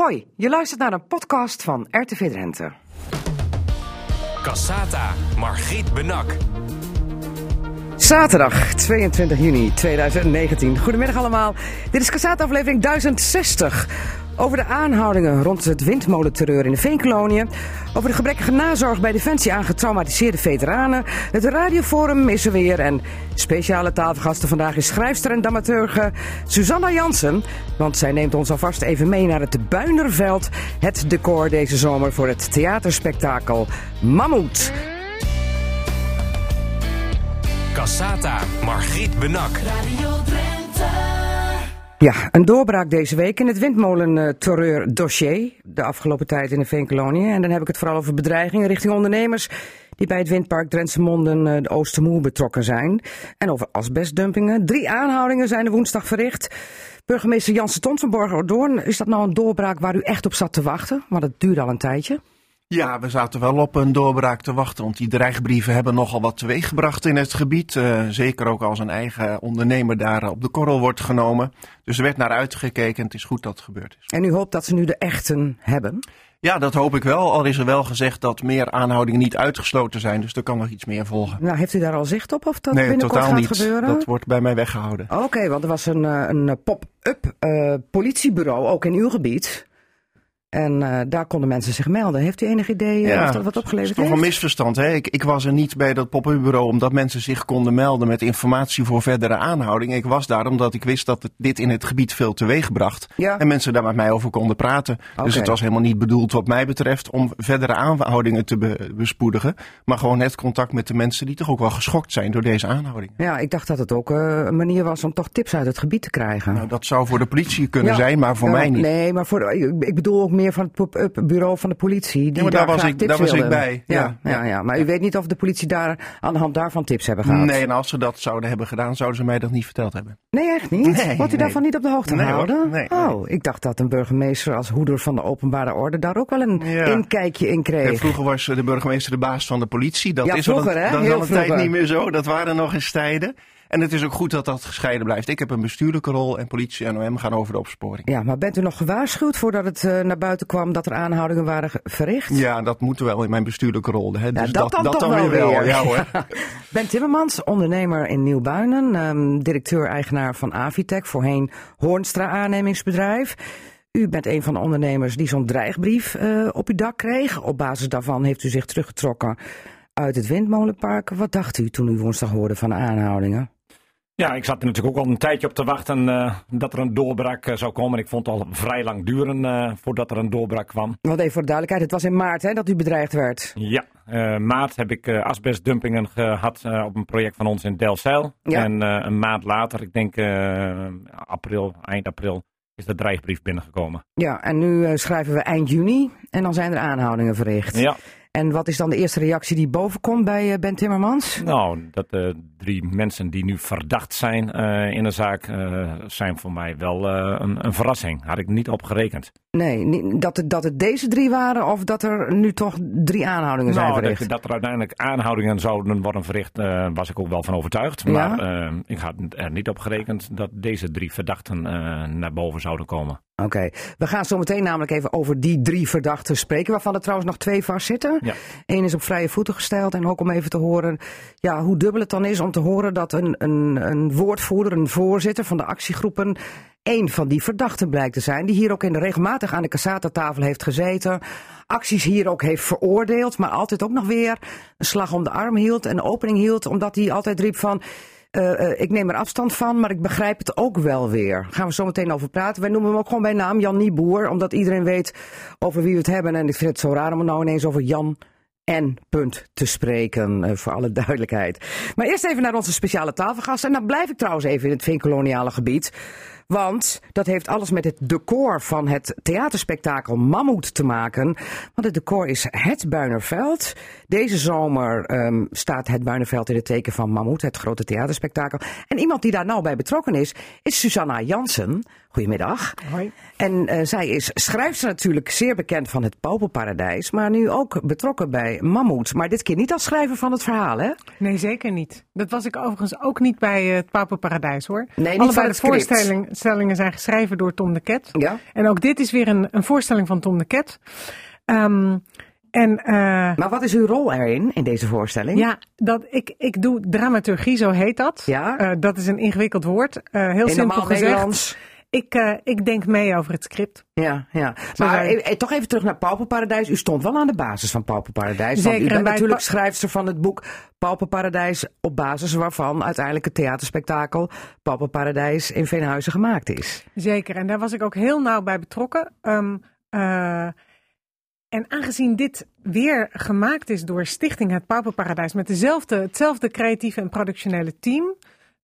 Hoi, je luistert naar een podcast van RTV Drenthe. Cassata, Margriet Benak. Zaterdag 22 juni 2019. Goedemiddag allemaal. Dit is Cassata aflevering 1060. Over de aanhoudingen rond het windmolenterreur in de Veenkoloniën. Over de gebrekkige nazorg bij Defensie aan getraumatiseerde veteranen. Het radioforum is er weer. En speciale tafelgasten vandaag is schrijfster en dramaturge Susanna Jansen. Want zij neemt ons alvast even mee naar het Buinerveld. Het decor deze zomer voor het theaterspektakel Mammoet. Cassata, Margriet Benak. Radio Drenthe. Ja, een doorbraak deze week in het windmolenterreur dossier. De afgelopen tijd in de Veenkolonie. En dan heb ik het vooral over bedreigingen richting ondernemers die bij het windpark Drentse Monden eh, de Oostermoer betrokken zijn. En over asbestdumpingen. Drie aanhoudingen zijn er woensdag verricht. Burgemeester Jansen Ton van is dat nou een doorbraak waar u echt op zat te wachten? Want het duurde al een tijdje. Ja, we zaten wel op een doorbraak te wachten, want die dreigbrieven hebben nogal wat teweeggebracht in het gebied. Eh, zeker ook als een eigen ondernemer daar op de korrel wordt genomen. Dus er werd naar uitgekeken en het is goed dat het gebeurd is. En u hoopt dat ze nu de echten hebben? Ja, dat hoop ik wel. Al is er wel gezegd dat meer aanhoudingen niet uitgesloten zijn, dus er kan nog iets meer volgen. Nou, heeft u daar al zicht op of dat nee, binnenkort totaal gaat niet. gebeuren? Dat wordt bij mij weggehouden. Oké, want er was een, eh, een pop-up eh, politiebureau, ook in uw gebied. En eh, daar konden mensen zich melden. Heeft u enig idee eh, of dat wat Het opgeleverd is toch heeft? een misverstand. Hè? Ik, ik was er niet bij dat pop-up bureau omdat mensen zich konden melden met informatie voor verdere aanhouding. Ik was daar omdat ik wist dat het, dit in het gebied veel teweeg bracht. Ja. En mensen daar met mij over konden praten. Dus het was helemaal niet bedoeld wat mij betreft om verdere aanhoudingen te be- bespoedigen. Maar gewoon net contact met de mensen die toch ook wel geschokt zijn door deze aanhouding. Ja, ik dacht dat het ook eh, een manier was om toch tips uit het gebied te krijgen. Nou, dat zou voor de politie kunnen Ja. zijn, maar voor mij niet. Nee, maar voor, ik ik bedoel ook meer van het pop-up bureau van de politie. Die Ja, maar daar was ik- daar was ik bij. Ja, ja, Ja, ja, maar u weet niet of de politie daar aan de hand daarvan tips hebben gehad. Nee, en als ze dat zouden hebben gedaan, zouden ze mij dat niet verteld hebben. Nee, echt niet? Nee, Wordt u nee. daarvan niet op de hoogte Nee, gehouden? Nee, oh, ik dacht dat een burgemeester als hoeder van de openbare orde daar ook wel een inkijkje in kreeg. vroeger was de burgemeester de baas van de politie. Dat is al vroeger, hè? dat is al een tijd niet meer zo. Dat waren nog eens tijden. En het is ook goed dat dat gescheiden blijft. Ik heb een bestuurlijke rol en politie en OM gaan over de opsporing. Ja, maar bent u nog gewaarschuwd voordat het eh, naar buiten kwam dat er aanhoudingen waren verricht? Ja, dat moet wel in mijn bestuurlijke rol. Hè? Ja, Dus dat, dan toch wel weer. Ja hoor. Ben Timmermans, ondernemer in Nieuwbuinen, ehm, directeur-eigenaar van Avitech, voorheen Hoornstra aannemingsbedrijf. U bent een van de ondernemers die zo'n dreigbrief eh, op uw dak kreeg. Op basis daarvan heeft u zich teruggetrokken uit het windmolenpark. Wat dacht u toen u woensdag hoorde van de aanhoudingen? Ja, ik zat er natuurlijk ook al een tijdje op te wachten eh, dat er een doorbraak eh, zou komen. Ik vond het al vrij lang duren eh, voordat er een doorbraak kwam. Want even voor de duidelijkheid, het was in maart hè, dat u bedreigd werd. Ja, maart heb ik asbestdumpingen gehad eh, op een project van ons in Delfzijl. Ja. En een maand later, ik denk april, eind april, is de dreigbrief binnengekomen. Ja, en nu schrijven we eind juni en dan zijn er aanhoudingen verricht. Ja, En wat is dan de eerste reactie die bovenkomt bij eh, Ben Timmermans? nou, dat de drie mensen die nu verdacht zijn eh, in de zaak, eh, zijn voor mij wel eh, een, een verrassing. Had ik niet op gerekend. Nee, dat, het, dat het deze drie waren of dat er nu toch drie aanhoudingen zijn Nou, verricht? dat, dat er uiteindelijk aanhoudingen zouden worden verricht, eh, was ik ook wel van overtuigd. Maar eh, ik had er niet op gerekend dat deze drie verdachten eh, naar boven zouden komen. Oké, we gaan zo meteen namelijk even over die drie verdachten spreken, waarvan er trouwens nog twee vastzitten. Ja. Eén is op vrije voeten gesteld en ook om even te horen ja, hoe dubbel het dan is om te horen dat een, een, een woordvoerder, een voorzitter van de actiegroepen, één van die verdachten blijkt te zijn, die hier ook in de regelmatig aan de Casata-tafel heeft gezeten, acties hier ook heeft veroordeeld, maar altijd ook nog weer een slag om de arm hield, een opening hield, omdat hij altijd riep van... eh, ik neem er afstand van, maar ik begrijp het ook wel weer. Daar gaan we zo meteen over praten. Wij noemen hem ook gewoon bij naam Jan Nieboer, omdat iedereen weet over wie we het hebben. En ik vind het zo raar om er nou ineens over Jan en punt te spreken, eh, voor alle duidelijkheid. Maar eerst even naar onze speciale tafelgast. En dan blijf ik trouwens even in het veenkoloniale gebied. Want dat heeft alles met het decor van het theaterspektakel Mammoet te maken. Want het decor is het Buinerveld. Deze zomer ehm, staat het Buinerveld in het teken van Mammoet, het grote theaterspektakel. En iemand die daar nou bij betrokken is, is Susanna Jansen. Goedemiddag. Hoi. En eh, zij is schrijfster natuurlijk zeer bekend van het Pauperparadijs, maar nu ook betrokken bij Mammoet. Maar dit keer niet als schrijver van het verhaal, hè? Nee, zeker niet. Dat was ik overigens ook niet bij eh, het Pauperparadijs hoor. Nee, niet Allebei de voorstellingen zijn geschreven door Tom de Ket. Ja? En ook dit is weer een, een voorstelling van Tom de Ket. Ehm, en eh, Maar wat is uw rol erin, in deze voorstelling? ja, dat, ik, ik doe dramaturgie, zo heet dat. Ja? Dat is een ingewikkeld woord. Eh, heel in simpel gezegd. Ik, eh, ik denk mee over het script. Ja, ja. Maar eh, eh, toch even terug naar Pauperparadijs. U stond wel aan de basis van Pauperparadijs. Want Zeker, u en bent natuurlijk schrijfster van het boek Pauperparadijs. Op basis waarvan uiteindelijk het theaterspektakel Pauperparadijs in Veenhuizen gemaakt is. Zeker, en daar was ik ook heel nauw bij betrokken. Ehm, eh, en aangezien dit weer gemaakt is door Stichting Het Pauperparadijs met dezelfde, hetzelfde creatieve en productionele team.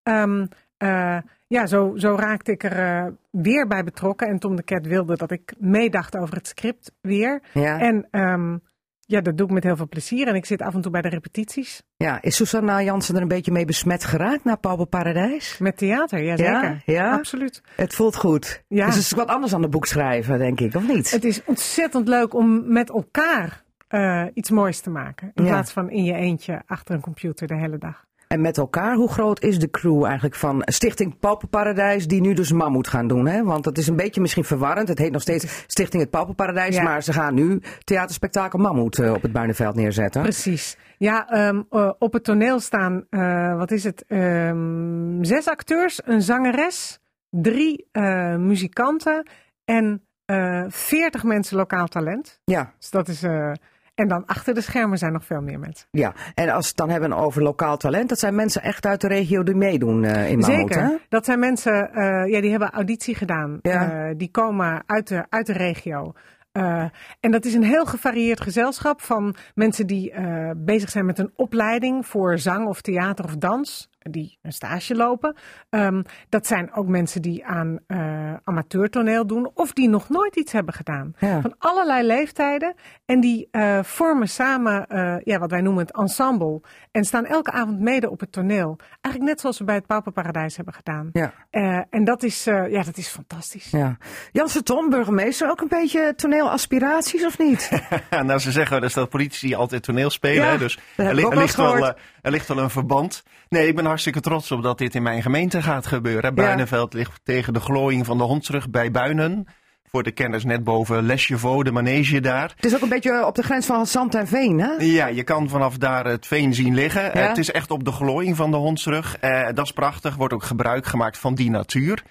ehm, eh, ja, zo, zo raakte ik er eh, weer bij betrokken. En Tom de Ket wilde dat ik meedacht over het script weer. Ja, En ehm, ja, dat doe ik met heel veel plezier. En ik zit af en toe bij de repetities. ja. Is Susanna Jansen er een beetje mee besmet geraakt naar Pauperparadijs? Met theater, ja zeker. Ja, ja? Absoluut. Het voelt goed. Ja. Dus het is wat anders dan een boek schrijven, denk ik, of niet? Het is ontzettend leuk om met elkaar eh, iets moois te maken. In Ja. plaats van in je eentje achter een computer de hele dag. En met elkaar, hoe groot is de crew eigenlijk van Stichting Pauperparadijs, die nu dus Mammoet gaan doen? Hè? Want dat is een beetje misschien verwarrend. Het heet nog steeds Stichting het Pauperparadijs, Ja. maar ze gaan nu theaterspektakel Mammoet eh, op het Buinenveld neerzetten. Precies. Ja, ehm, eh, op het toneel staan, eh, wat is het, ehm, zes acteurs, een zangeres, drie muzikanten en veertig mensen lokaal talent. Ja, Dus dat is... en dan achter de schermen zijn nog veel meer mensen. ja. En als we het dan hebben over lokaal talent, dat zijn mensen echt uit de regio die meedoen eh, in Mammoet, Zeker. hè? Dat zijn mensen, eh, ja, die hebben auditie gedaan. Ja. Eh, die komen uit de, uit de regio. En dat is een heel gevarieerd gezelschap van mensen die bezig zijn met een opleiding voor zang of theater of dans. Die een stage lopen. Ehm, dat zijn ook mensen die aan eh, amateurtoneel doen of die nog nooit iets hebben gedaan. Ja. Van allerlei leeftijden. En die eh, vormen samen eh, ja, wat wij noemen het ensemble. En staan elke avond mede op het toneel. Eigenlijk net zoals we bij het Pauperparadijs hebben gedaan. Ja. Eh, en dat is, eh, ja, dat is fantastisch. Ja. Janse Tom, burgemeester, ook een beetje toneelaspiraties of niet? Ja, nou, ze zeggen dus dat politici altijd toneel spelen. Ja, dus er, er ligt wel, er ligt wel een verband. Nee, ik ben hartstikke trots op dat dit in mijn gemeente gaat gebeuren. Buinenveld ligt tegen de glooiing van de Hondsrug bij Buinen. Voor de kenners net boven Lesjevo, de manege daar. het is ook een beetje op de grens van zand en veen, hè? Ja, je kan vanaf daar het veen zien liggen. Eh, het is echt op de glooiing van de Hondsrug. Eh, dat is prachtig. Wordt ook gebruik gemaakt van die natuur.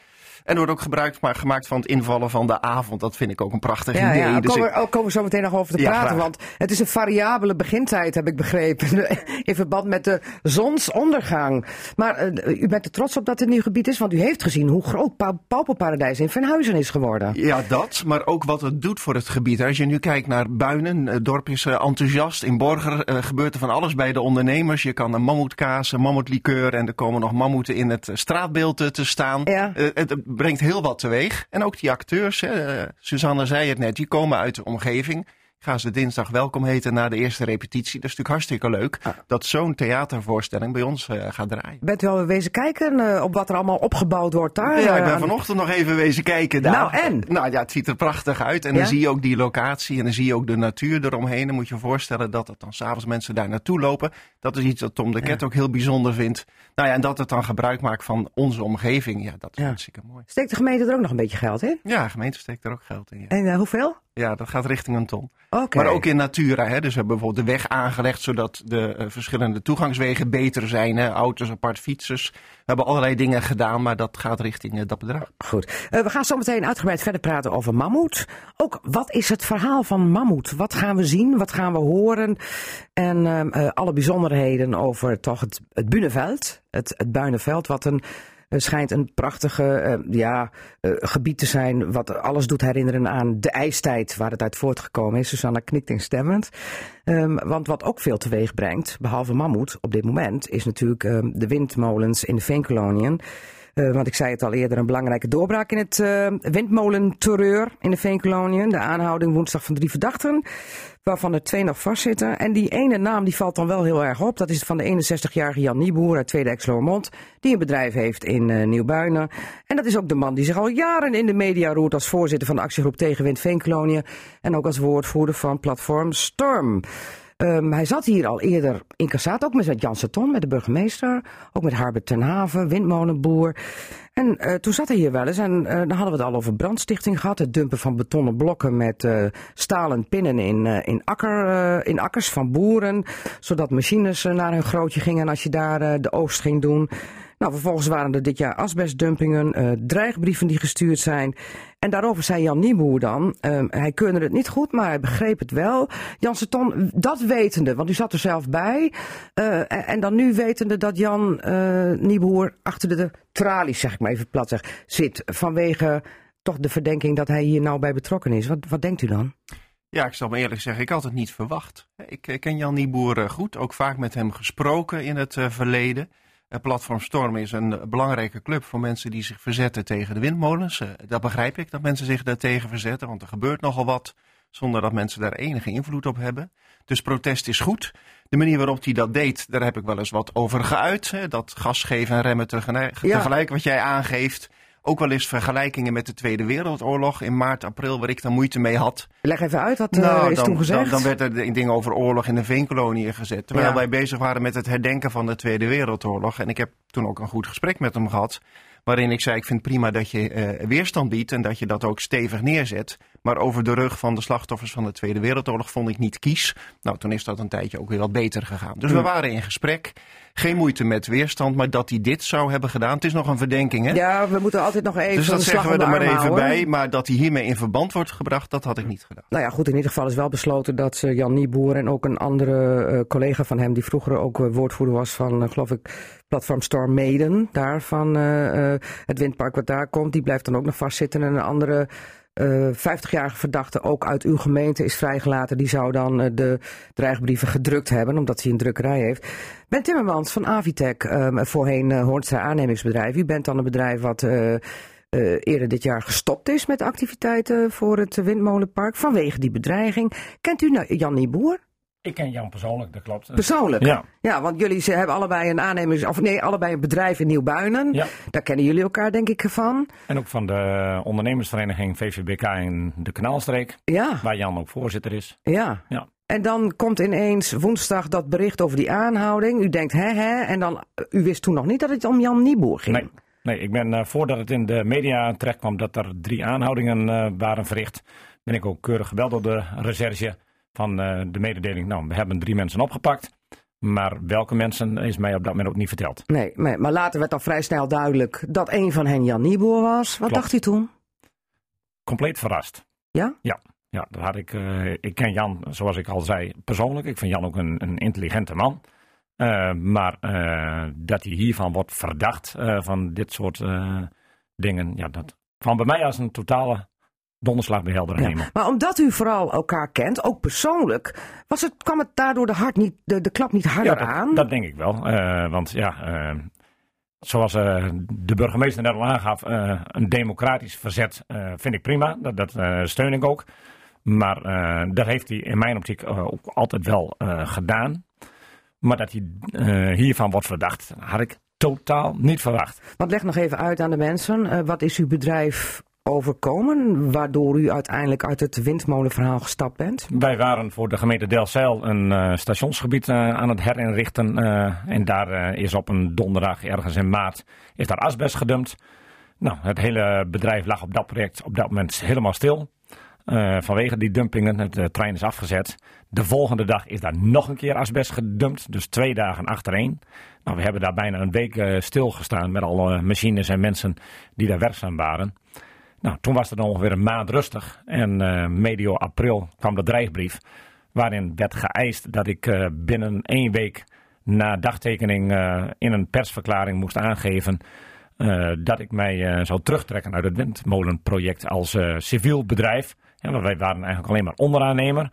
En er wordt ook gebruik ma- gemaakt van het invallen van de avond. Dat vind ik ook een prachtig Ja, idee. ja. Dus komen, ik- komen we zo meteen nog over te Ja, praten. graag. Want het is een variabele begintijd, heb ik begrepen. In verband met de zonsondergang. Maar eh, u bent er trots op dat het een nieuw gebied is. Want u heeft gezien hoe groot Pa- Pauperparadijs in Venhuizen is geworden. Ja, dat. Maar ook wat het doet voor het gebied. Als je nu kijkt naar Buinen, het dorp is eh, enthousiast. In Borger eh, gebeurt er van alles bij de ondernemers. Je kan een mammoetkaas, een mammoetlikeur en er komen nog mammoeten in het straatbeeld te staan. Ja. Het brengt heel wat teweeg. En ook die acteurs, hè, eh, Suzanne zei het net, die komen uit de omgeving. Ik ga ze dinsdag welkom heten na de eerste repetitie. Dat is natuurlijk hartstikke leuk dat zo'n theatervoorstelling bij ons eh, gaat draaien. Bent u al wezen kijken eh, op wat er allemaal opgebouwd wordt daar? Ja, ik eh, ben aan- vanochtend nog even wezen kijken daar. Nou, en? Nou ja, het ziet er prachtig uit. En Ja? dan zie je ook die locatie en dan zie je ook de natuur eromheen. Dan moet je je voorstellen dat het dan s'avonds mensen daar naartoe lopen. Dat is iets dat Tom de Ket ook heel bijzonder vindt. Nou ja, en dat het dan gebruik maakt van onze omgeving. Ja, dat is Ja. hartstikke mooi. Steekt de gemeente er ook nog een beetje geld in? Ja, de gemeente steekt er ook geld in. Ja, En eh, hoeveel? Ja dat gaat richting een ton. Maar ook in Natura. Hè? Dus we hebben bijvoorbeeld de weg aangelegd zodat de eh, verschillende toegangswegen beter zijn. Hè? Auto's apart, fietsers. We hebben allerlei dingen gedaan, maar dat gaat richting eh, dat bedrag. Goed. Eh, we gaan zo meteen uitgebreid verder praten over Mammoet. Ook wat is het verhaal van Mammoet? Wat gaan we zien? Wat gaan we horen? En ehm, eh, alle bijzonderheden over toch het, het Buneveld. Het, het Buinenveld, wat een, schijnt een prachtige eh, ja, eh, gebied te zijn. Wat alles doet herinneren aan de ijstijd waar het uit voortgekomen is. Susanna knikt instemmend. Ehm, want wat ook veel teweeg brengt, behalve Mammoet op dit moment, is natuurlijk ehm, de windmolens in de Veenkoloniën. Eh, want ik zei het al eerder, een belangrijke doorbraak in het eh windmolenterreur in de Veenkoloniën. De aanhouding woensdag van drie verdachten, waarvan er twee nog vastzitten. En die ene naam die valt dan wel heel erg op. Dat is van de 61-jarige Jan Nieboer uit Tweede Exloermond, die een bedrijf heeft in eh Nieuwbuinen. En dat is ook de man die zich al jaren in de media roert als voorzitter van de actiegroep Tegenwind Veenkoloniën. En ook als woordvoerder van platform Storm. Ehm, hij zat hier al eerder in Cassaat, ook met Jan Saton, met de burgemeester. Ook met Harbert ten Haven, windmolenboer. En eh, toen zat hij hier wel eens en eh, dan hadden we het al over brandstichting gehad. Het dumpen van betonnen blokken met eh, stalen pinnen in, in, akker, in akkers van boeren. Zodat machines naar hun grootje gingen als je daar de oogst ging doen. Nou, vervolgens waren er dit jaar asbestdumpingen, eh, dreigbrieven die gestuurd zijn. En daarover zei Jan Nieboer dan, ehm, hij keurde het niet goed, maar hij begreep het wel. Jan Seton, dat wetende, want u zat er zelf bij. eh, en, dan nu wetende dat Jan eh Nieboer achter de, tralies, zeg ik maar even plat zeg, zit. Vanwege toch de verdenking dat hij hier nou bij betrokken is. Wat, wat denkt u dan? Ja, ik zal me eerlijk zeggen, ik had het niet verwacht. Ik ken Jan Nieboer goed, ook vaak met hem gesproken in het verleden. Platform Storm is een belangrijke club voor mensen die zich verzetten tegen de windmolens. Eh, Dat begrijp ik, dat mensen zich daartegen verzetten, want er gebeurt nogal wat zonder dat mensen daar enige invloed op hebben. Dus protest is goed. De manier waarop hij dat deed, daar heb ik wel eens wat over geuit. hè. Dat gas geven en remmen tegelijk, Ja. tegelijk wat jij aangeeft. Ook wel eens vergelijkingen met de Tweede Wereldoorlog in maart, april, waar ik daar moeite mee had. Leg even uit, wat eh, is dan, toen gezegd? Dan, dan werd er dingen over oorlog in de veenkoloniën gezet. Terwijl Ja. wij bezig waren met het herdenken van de Tweede Wereldoorlog. En ik heb toen ook een goed gesprek met hem gehad. Waarin ik zei, ik vind prima dat je eh, weerstand biedt en dat je dat ook stevig neerzet. Maar over de rug van de slachtoffers van de Tweede Wereldoorlog vond ik niet kies. Nou, toen is dat een tijdje ook weer wat beter gegaan. Dus we waren in gesprek. Geen moeite met weerstand, maar dat hij dit zou hebben gedaan. Het is nog een verdenking, hè? Ja, we moeten altijd nog even dus dat zeggen we er maar even houden. bij. Maar dat hij hiermee in verband wordt gebracht, dat had ik niet gedaan. Nou ja, goed, in ieder geval is wel besloten dat eh, Jan Nieboer en ook een andere eh, collega van hem, die vroeger ook eh, woordvoerder was van, geloof ik, Platform Storm Maiden, daar van het windpark wat daar komt, die blijft dan ook nog vastzitten. En een andere eh 50-jarige verdachte, ook uit uw gemeente, is vrijgelaten. Die zou dan eh, de dreigbrieven gedrukt hebben, omdat hij een drukkerij heeft. Ben Timmermans van Avitec, eh, voorheen Hoornstra aannemingsbedrijf. U bent dan een bedrijf wat... eerder dit jaar gestopt is met activiteiten voor het windmolenpark vanwege die bedreiging. Kent u nou Jan Nieboer? Ik ken Jan persoonlijk, dat klopt. Persoonlijk? Ja. Ja, want jullie ze hebben allebei een aannemers, of nee, allebei een bedrijf in Nieuwbuinen. Ja. Daar kennen jullie elkaar denk ik van. En ook van de ondernemersvereniging VVBK in de Kanaalstreek, Ja, waar Jan ook voorzitter is. ja. Ja. En dan komt ineens woensdag dat bericht over die aanhouding. U denkt hè hè, en dan, u wist toen nog niet dat het om Jan Nieboer ging. Nee, nee ik ben eh, voordat het in de media terecht kwam dat er drie aanhoudingen eh, waren verricht, ben ik ook keurig gebeld door de recherche van eh, de mededeling. Nou, we hebben drie mensen opgepakt, maar welke mensen is mij op dat moment ook niet verteld. Nee, maar, maar later werd al vrij snel duidelijk dat een van hen Jan Nieboer was. Wat Klopt. dacht u toen? Compleet verrast. Ja? Ja, ja dat had ik. eh, ik ken Jan, zoals ik al zei, persoonlijk. Ik vind Jan ook een, een intelligente man. Eh, maar dat hij hiervan wordt verdacht, van dit soort dingen, ja, dat kwam bij mij als een totale donderslag bij heldere Ja, hemel. Maar omdat u vooral elkaar kent, ook persoonlijk, was het, kwam het daardoor de, hart niet, de, de klap niet harder Ja, aan? dat, denk ik wel. Eh, want ja, eh, zoals eh, de burgemeester net al aangaf, een democratisch verzet vind ik prima. Dat, dat steun ik ook. Maar dat heeft hij in mijn optiek ook altijd wel gedaan. Maar dat hij hiervan wordt verdacht, had ik totaal niet verwacht. Want leg nog even uit aan de mensen, wat is uw bedrijf overkomen, waardoor u uiteindelijk uit het windmolenverhaal gestapt bent? Wij waren voor de gemeente Delfzijl een eh, stationsgebied eh, aan het herinrichten. eh, en daar is op een donderdag ergens in maart is daar asbest gedumpt. Nou, het hele bedrijf lag op dat project op dat moment helemaal stil. Vanwege die dumpingen, de trein is afgezet. De volgende dag is daar nog een keer asbest gedumpt, dus twee dagen achtereen. Nou, we hebben daar bijna een week stilgestaan met alle machines en mensen die daar werkzaam waren. Nou, toen was het ongeveer een maand rustig. En eh, medio april kwam de dreigbrief. Waarin werd geëist dat ik eh, binnen één week na dagtekening eh, in een persverklaring moest aangeven. dat ik mij zou terugtrekken uit het windmolenproject als civiel bedrijf. Ja, wij waren eigenlijk alleen maar onderaannemer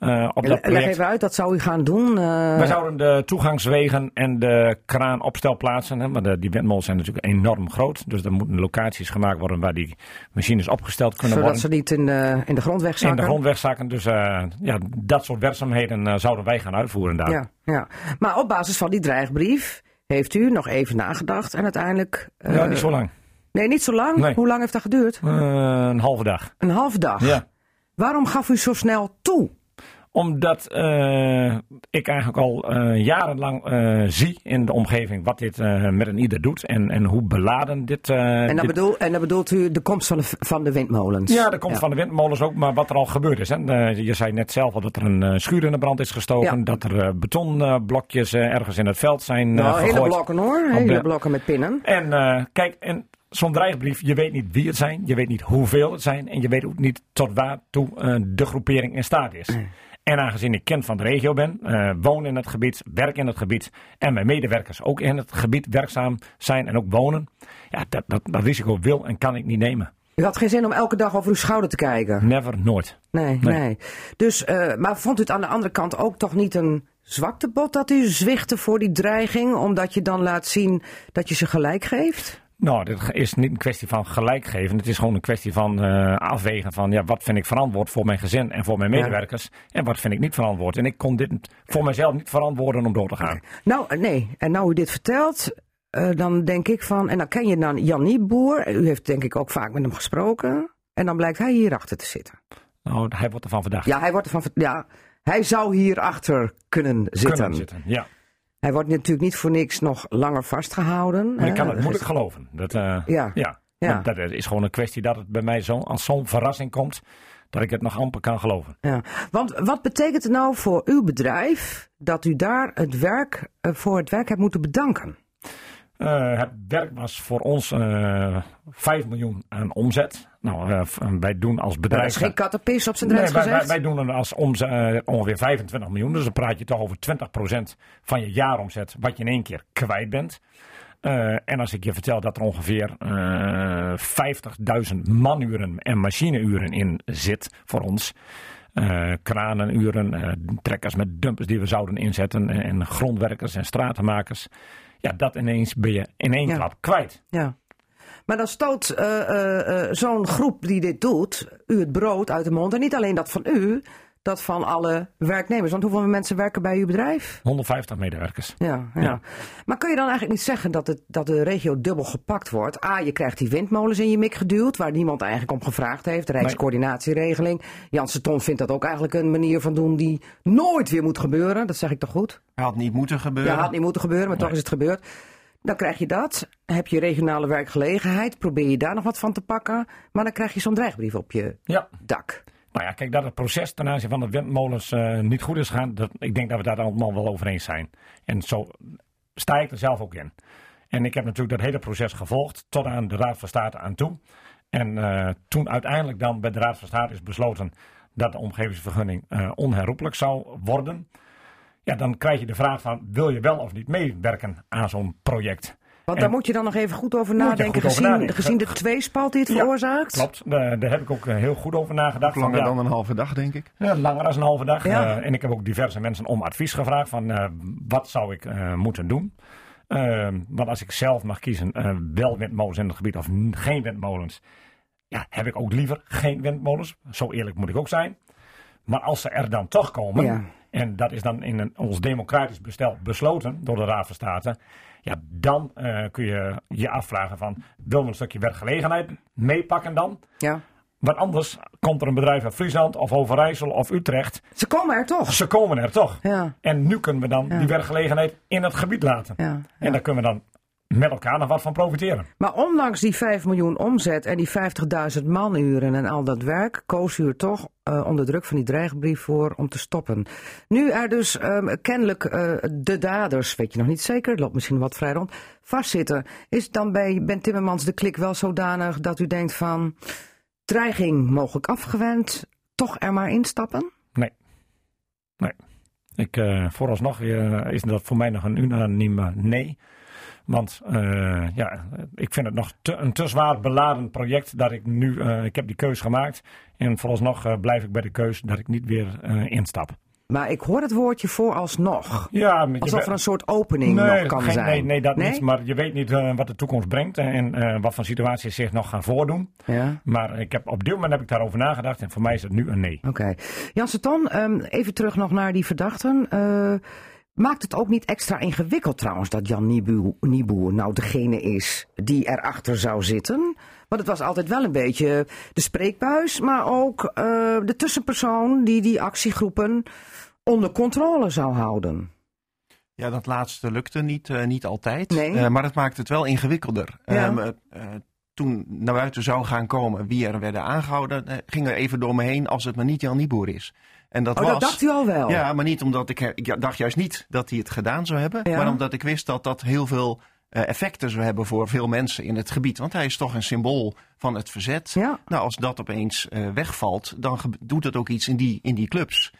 eh, op dat Leg even uit, dat zou u gaan doen. eh, Wij zouden de toegangswegen en de kraanopstelplaatsen, hè, maar de, die windmolens zijn natuurlijk enorm groot. Dus er moeten locaties gemaakt worden waar die machines opgesteld kunnen zodat worden. ze niet in de, in de grondweg In zakken. de grondwegzakken. Dus eh, ja, dat soort werkzaamheden eh, zouden wij gaan uitvoeren daar. Ja, ja. Maar op basis van die dreigbrief heeft u nog even nagedacht en uiteindelijk... eh, Ja, niet zo lang. Nee, niet zo lang. Nee. Hoe lang heeft dat geduurd? Eh, een halve dag. Een halve dag. Ja. Waarom gaf u zo snel toe? Omdat eh, ik eigenlijk al eh, jarenlang eh, zie in de omgeving wat dit met een ieder doet. En, en hoe beladen dit... En dan, dit- bedoel, en dan bedoelt u de komst van de, van de windmolens? Ja, dat komt van de windmolens ook, maar wat er al gebeurd is. Hè. Je zei net zelf al dat er een schuur in de brand is gestoken. Ja. Dat er betonblokjes ergens in het veld zijn Nou, hele gegooid. blokken hoor. Hele de- blokken met pinnen. En kijk, en zo'n dreigbrief, je weet niet wie het zijn, je weet niet hoeveel het zijn en je weet ook niet tot waartoe eh de groepering in staat is. En aangezien ik kind van de regio ben, eh, woon in het gebied, werk in het gebied en mijn medewerkers ook in het gebied werkzaam zijn en ook wonen, ja, dat, dat, dat risico wil en kan ik niet nemen. U had geen zin om elke dag over uw schouder te kijken. Never, nooit. Nee, nee. Nee. Dus, eh, maar vond u het aan de andere kant ook toch niet een zwaktebod dat u zwichtte voor die dreiging, omdat je dan laat zien dat je ze gelijk geeft? Nou, dit is niet een kwestie van gelijk geven. Het is gewoon een kwestie van eh, afwegen van ja, wat vind ik verantwoord voor mijn gezin en voor mijn Ja. medewerkers. En wat vind ik niet verantwoord. En ik kon dit voor mezelf niet verantwoorden om door te gaan. Nou, eh, nee. En nou u dit vertelt, eh, dan denk ik van, en dan ken je dan Jan Nieboer. U heeft denk ik ook vaak met hem gesproken. En dan blijkt hij hierachter te zitten. Nou, hij wordt ervan verdacht. Ja, hij wordt ervan, ja, hij zou hierachter kunnen zitten. Kunnen zitten. Ja. Hij wordt natuurlijk niet voor niks nog langer vastgehouden. Maar ik kan het moeilijk geloven. Dat, eh, Ja. ja. Ja. Dat is gewoon een kwestie dat het bij mij zo, als zo'n verrassing komt, dat ik het nog amper kan geloven. Ja, want wat betekent het nou voor uw bedrijf dat u daar het werk, eh, voor het werk hebt moeten bedanken? Eh, het werk was voor ons eh 5 miljoen aan omzet. Nou, eh, wij doen als Dat bedrijf. is geen kattenpis op zijn Nee, drens wij, wij, gezegd. wij doen er als omzet, ongeveer 25 miljoen. Dus dan praat je toch over 20% van je jaaromzet wat je in één keer kwijt bent. En als ik je vertel dat er ongeveer eh 50.000 manuren en machineuren in zit voor ons. kranenuren, trekkers met dumpers die we zouden inzetten. En, en grondwerkers en stratenmakers. Ja, dat ineens ben je in één Ja. klap kwijt. Ja. Maar dan stoot eh, eh, eh, zo'n groep die dit doet, u het brood uit de mond. En niet alleen dat van u, dat van alle werknemers. Want hoeveel mensen werken bij uw bedrijf? 150 medewerkers. Ja, ja. Ja. Maar kun je dan eigenlijk niet zeggen dat, het, dat de regio dubbel gepakt wordt? A, je krijgt die windmolens in je mik geduwd, waar niemand eigenlijk om gevraagd heeft. De Rijkscoördinatieregeling. Janssen Ton vindt dat ook eigenlijk een manier van doen die nooit weer moet gebeuren. Dat zeg ik toch goed? Had niet moeten gebeuren. Ja, had niet moeten gebeuren, maar toch is het gebeurd. Dan krijg je dat. Heb je regionale werkgelegenheid. Probeer je daar nog wat van te pakken. Maar dan krijg je zo'n dreigbrief op je Ja. dak. Nou ja, kijk, dat het proces ten aanzien van de windmolens eh, niet goed is gegaan, dat, ik denk dat we daar allemaal wel over eens zijn. En zo sta ik er zelf ook in. En ik heb natuurlijk dat hele proces gevolgd tot aan de Raad van State aan toe. En eh, toen uiteindelijk dan bij de Raad van State is besloten dat de omgevingsvergunning eh, onherroepelijk zou worden. Ja, dan krijg je de vraag van, wil je wel of niet meewerken aan zo'n project? Want En- daar moet je dan nog even goed over nadenken. goed over gezien, nadenken. gezien de tweespalt die het Ja, veroorzaakt. Klopt, daar, daar heb ik ook eh, heel goed over nagedacht. Langer Van, ja, dan een halve dag, denk ik. Ja, langer dan een halve dag. Ja. Eh, en ik heb ook diverse mensen om advies gevraagd van eh, wat zou ik eh, moeten doen. Eh, want als ik zelf mag kiezen, eh, wel windmolens in het gebied of geen windmolens, ja, heb ik ook liever geen windmolens. Zo eerlijk moet ik ook zijn. Maar als ze er dan toch komen, Ja. En dat is dan in een, ons democratisch bestel besloten door de Raad van State, ja, dan eh, kun je je afvragen van, wil we een stukje werkgelegenheid meepakken dan? Ja. Want anders komt er een bedrijf uit Friesland of Overijssel of Utrecht. Ze komen er toch. Ze komen er toch. Ja. En nu kunnen we dan Ja. die werkgelegenheid in het gebied laten. Ja, ja. En daar kunnen we dan met elkaar nog wat van profiteren. Maar ondanks die 5 miljoen omzet en die 50.000 manuren en al dat werk, koos u er toch eh, onder druk van die dreigbrief voor om te stoppen. Nu er dus ehm, kennelijk eh, de daders, weet je nog niet zeker, het loopt misschien wat vrij rond, vastzitten. Is dan bij Ben Timmermans de klik wel zodanig dat u denkt van dreiging mogelijk afgewend, toch er maar instappen? Nee. Nee. Ik, eh, vooralsnog is dat voor mij nog een unanieme nee. Want eh, ja, ik vind het nog te, een te zwaar beladen project dat ik nu, eh, ik heb die keus gemaakt. En vooralsnog eh, blijf ik bij de keus dat ik niet weer instap. Maar ik hoor het woordje vooralsnog. Ja, Alsof er een soort opening nee, nog kan geen- zijn. Nee, nee, dat niet. Maar je weet niet wat de toekomst brengt en wat voor situaties zich nog gaan voordoen. Ja. Maar ik heb, op dit moment heb ik daarover nagedacht en voor mij is het nu een nee. Oké. Ton, ehm, even terug nog naar die verdachten. Maakt het ook niet extra ingewikkeld trouwens dat Jan Nieboer, nou degene is die erachter zou zitten? Want het was altijd wel een beetje de spreekbuis, maar ook eh, de tussenpersoon die die actiegroepen onder controle zou houden. Ja, dat laatste lukte niet, eh, niet altijd. Nee. Eh, maar het maakt het wel ingewikkelder. Ja. Eh, toen naar buiten zou gaan komen wie er werden aangehouden, eh, ging er even door me heen als het maar niet Jan Nieboer is. En dat Oh, was, dat dacht u al wel? Ja, maar niet omdat ik, ik dacht juist niet dat hij het gedaan zou hebben, Ja. maar omdat ik wist dat dat heel veel eh, effecten zou hebben voor veel mensen in het gebied. Want hij is toch een symbool van het verzet. Ja. Nou, als dat opeens eh, wegvalt, dan doet het ook iets in die, in die clubs.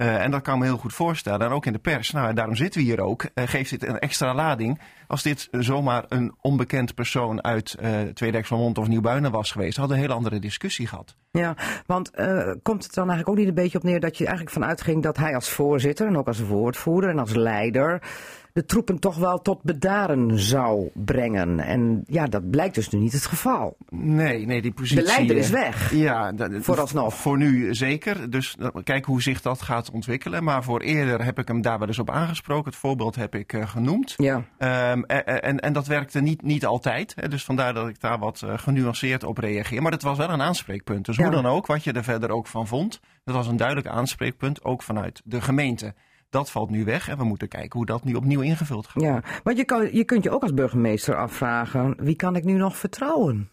Eh, en dat kan me heel goed voorstellen. En ook in de pers. Nou, en daarom zitten we hier ook. Eh, geeft dit een extra lading. Als dit zomaar een onbekend persoon uit eh Tweedijk van Mond of Nieuwbuinen was geweest, hadden we een hele andere discussie gehad. Ja, want eh, komt het dan eigenlijk ook niet een beetje op neer dat je eigenlijk vanuit ging dat hij als voorzitter en ook als woordvoerder en als leider de troepen toch wel tot bedaren zou brengen? En ja, dat blijkt dus nu niet het geval. Nee, nee, die positie. De leider eh, is weg. Ja, dat- Vooralsnog. Voor nu zeker. Dus uh, kijk hoe zich dat gaat ontwikkelen. Maar voor eerder heb ik hem daar wel eens op aangesproken. Het voorbeeld heb ik eh, genoemd. Ja, Ehm, en, en, en dat werkte niet, niet altijd. Hè, dus vandaar dat ik daar wat eh, genuanceerd op reageer. Maar het was wel een aanspreekpunt. Dus Ja. hoe dan ook, wat je er verder ook van vond. Dat was een duidelijk aanspreekpunt, ook vanuit de gemeente. Dat valt nu weg en we moeten kijken hoe dat nu opnieuw ingevuld gaat. ja. Want je, kan, je kunt je ook als burgemeester afvragen, wie kan ik nu nog vertrouwen?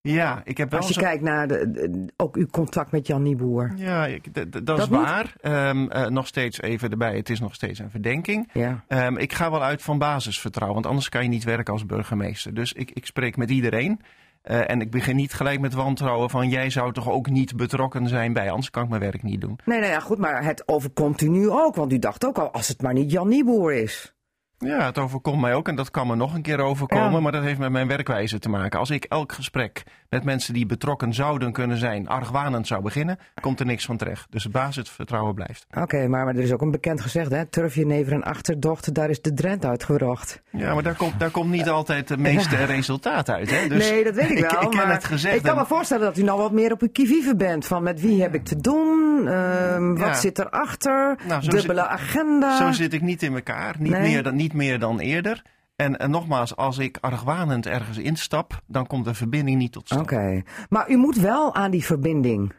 Ja, ik heb wel Als je zo- kijkt naar de, de- ook uw contact met Jan Nieboer. Ja, ik- d- d- dat, is waar. Ehm, eh, nog steeds even erbij, het is nog steeds een verdenking. Ja. Ehm, ik ga wel uit van basisvertrouwen, want anders kan je niet werken als burgemeester. Dus ik, ik spreek met iedereen. Eh, en ik begin niet gelijk met wantrouwen van jij zou toch ook niet betrokken zijn bij, anders kan ik mijn werk niet doen. Nee, nee, ja, goed, maar het overkomt u nu ook. Want u dacht ook al, als het maar niet Jan Nieboer is. Ja, het overkomt mij ook en dat kan me nog een keer overkomen, Ja. maar dat heeft met mijn werkwijze te maken. Als ik elk gesprek met mensen die betrokken zouden kunnen zijn, argwanend zou beginnen, komt er niks van terecht. Dus het basisvertrouwen blijft. Oké, maar, maar er is ook een bekend gezegd, hè? Turf je never en achterdochter, daar is de Drent uitgebracht. Ja, maar daar komt, daar komt niet altijd het meeste resultaat uit. Hè? Dus nee, dat weet ik wel. ik, ken maar het gezegd. Ik kan en- me voorstellen dat u nou wat meer op uw kivive bent. Van met wie heb ik te doen? Ehm, Ja. Wat zit erachter? Nou, Dubbele zit- agenda? Zo zit ik niet in elkaar. Niet, Nee. meer, dan, niet meer dan eerder. En, en nogmaals, als ik argwanend ergens instap, dan komt de verbinding niet tot stand. Oké, maar u moet wel aan die verbinding.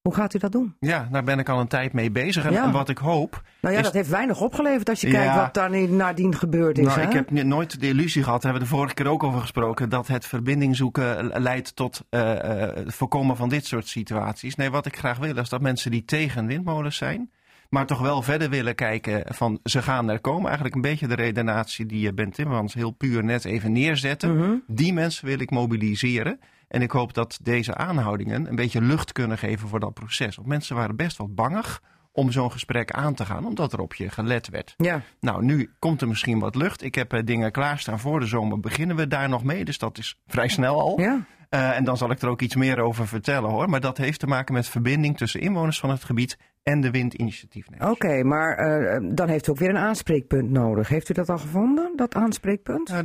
Hoe gaat u dat doen? Ja, daar ben ik al een tijd mee bezig. En, Ja. en wat ik hoop. Nou ja, Is- dat heeft weinig opgeleverd als je Ja. kijkt wat daar nadien gebeurd is. Nou, hè? ik heb nooit de illusie gehad, daar hebben we de vorige keer ook over gesproken, dat het verbinding zoeken eh, leidt tot eh, eh, het voorkomen van dit soort situaties. Nee, wat ik graag wil is dat mensen die tegen windmolens zijn, maar toch wel verder willen kijken van ze gaan er komen. Eigenlijk een beetje de redenatie die eh, Ben Timmermans heel puur net even neerzette. Mhm. Die mensen wil ik mobiliseren. En ik hoop dat deze aanhoudingen een beetje lucht kunnen geven voor dat proces. Want mensen waren best wel bangig om zo'n gesprek aan te gaan, omdat er op je gelet werd. Ja, Nou, nu komt er misschien wat lucht. Ik heb eh, dingen klaarstaan voor de zomer. Beginnen we daar nog mee? Dus dat is vrij snel al. ja. Eh, en dan zal ik er ook iets meer over vertellen hoor. Maar dat heeft te maken met verbinding tussen inwoners van het gebied en de windinitiatiefnemers. Oké, maar eh, dan heeft u ook weer een aanspreekpunt nodig. Heeft u dat al gevonden, dat aanspreekpunt? Eh,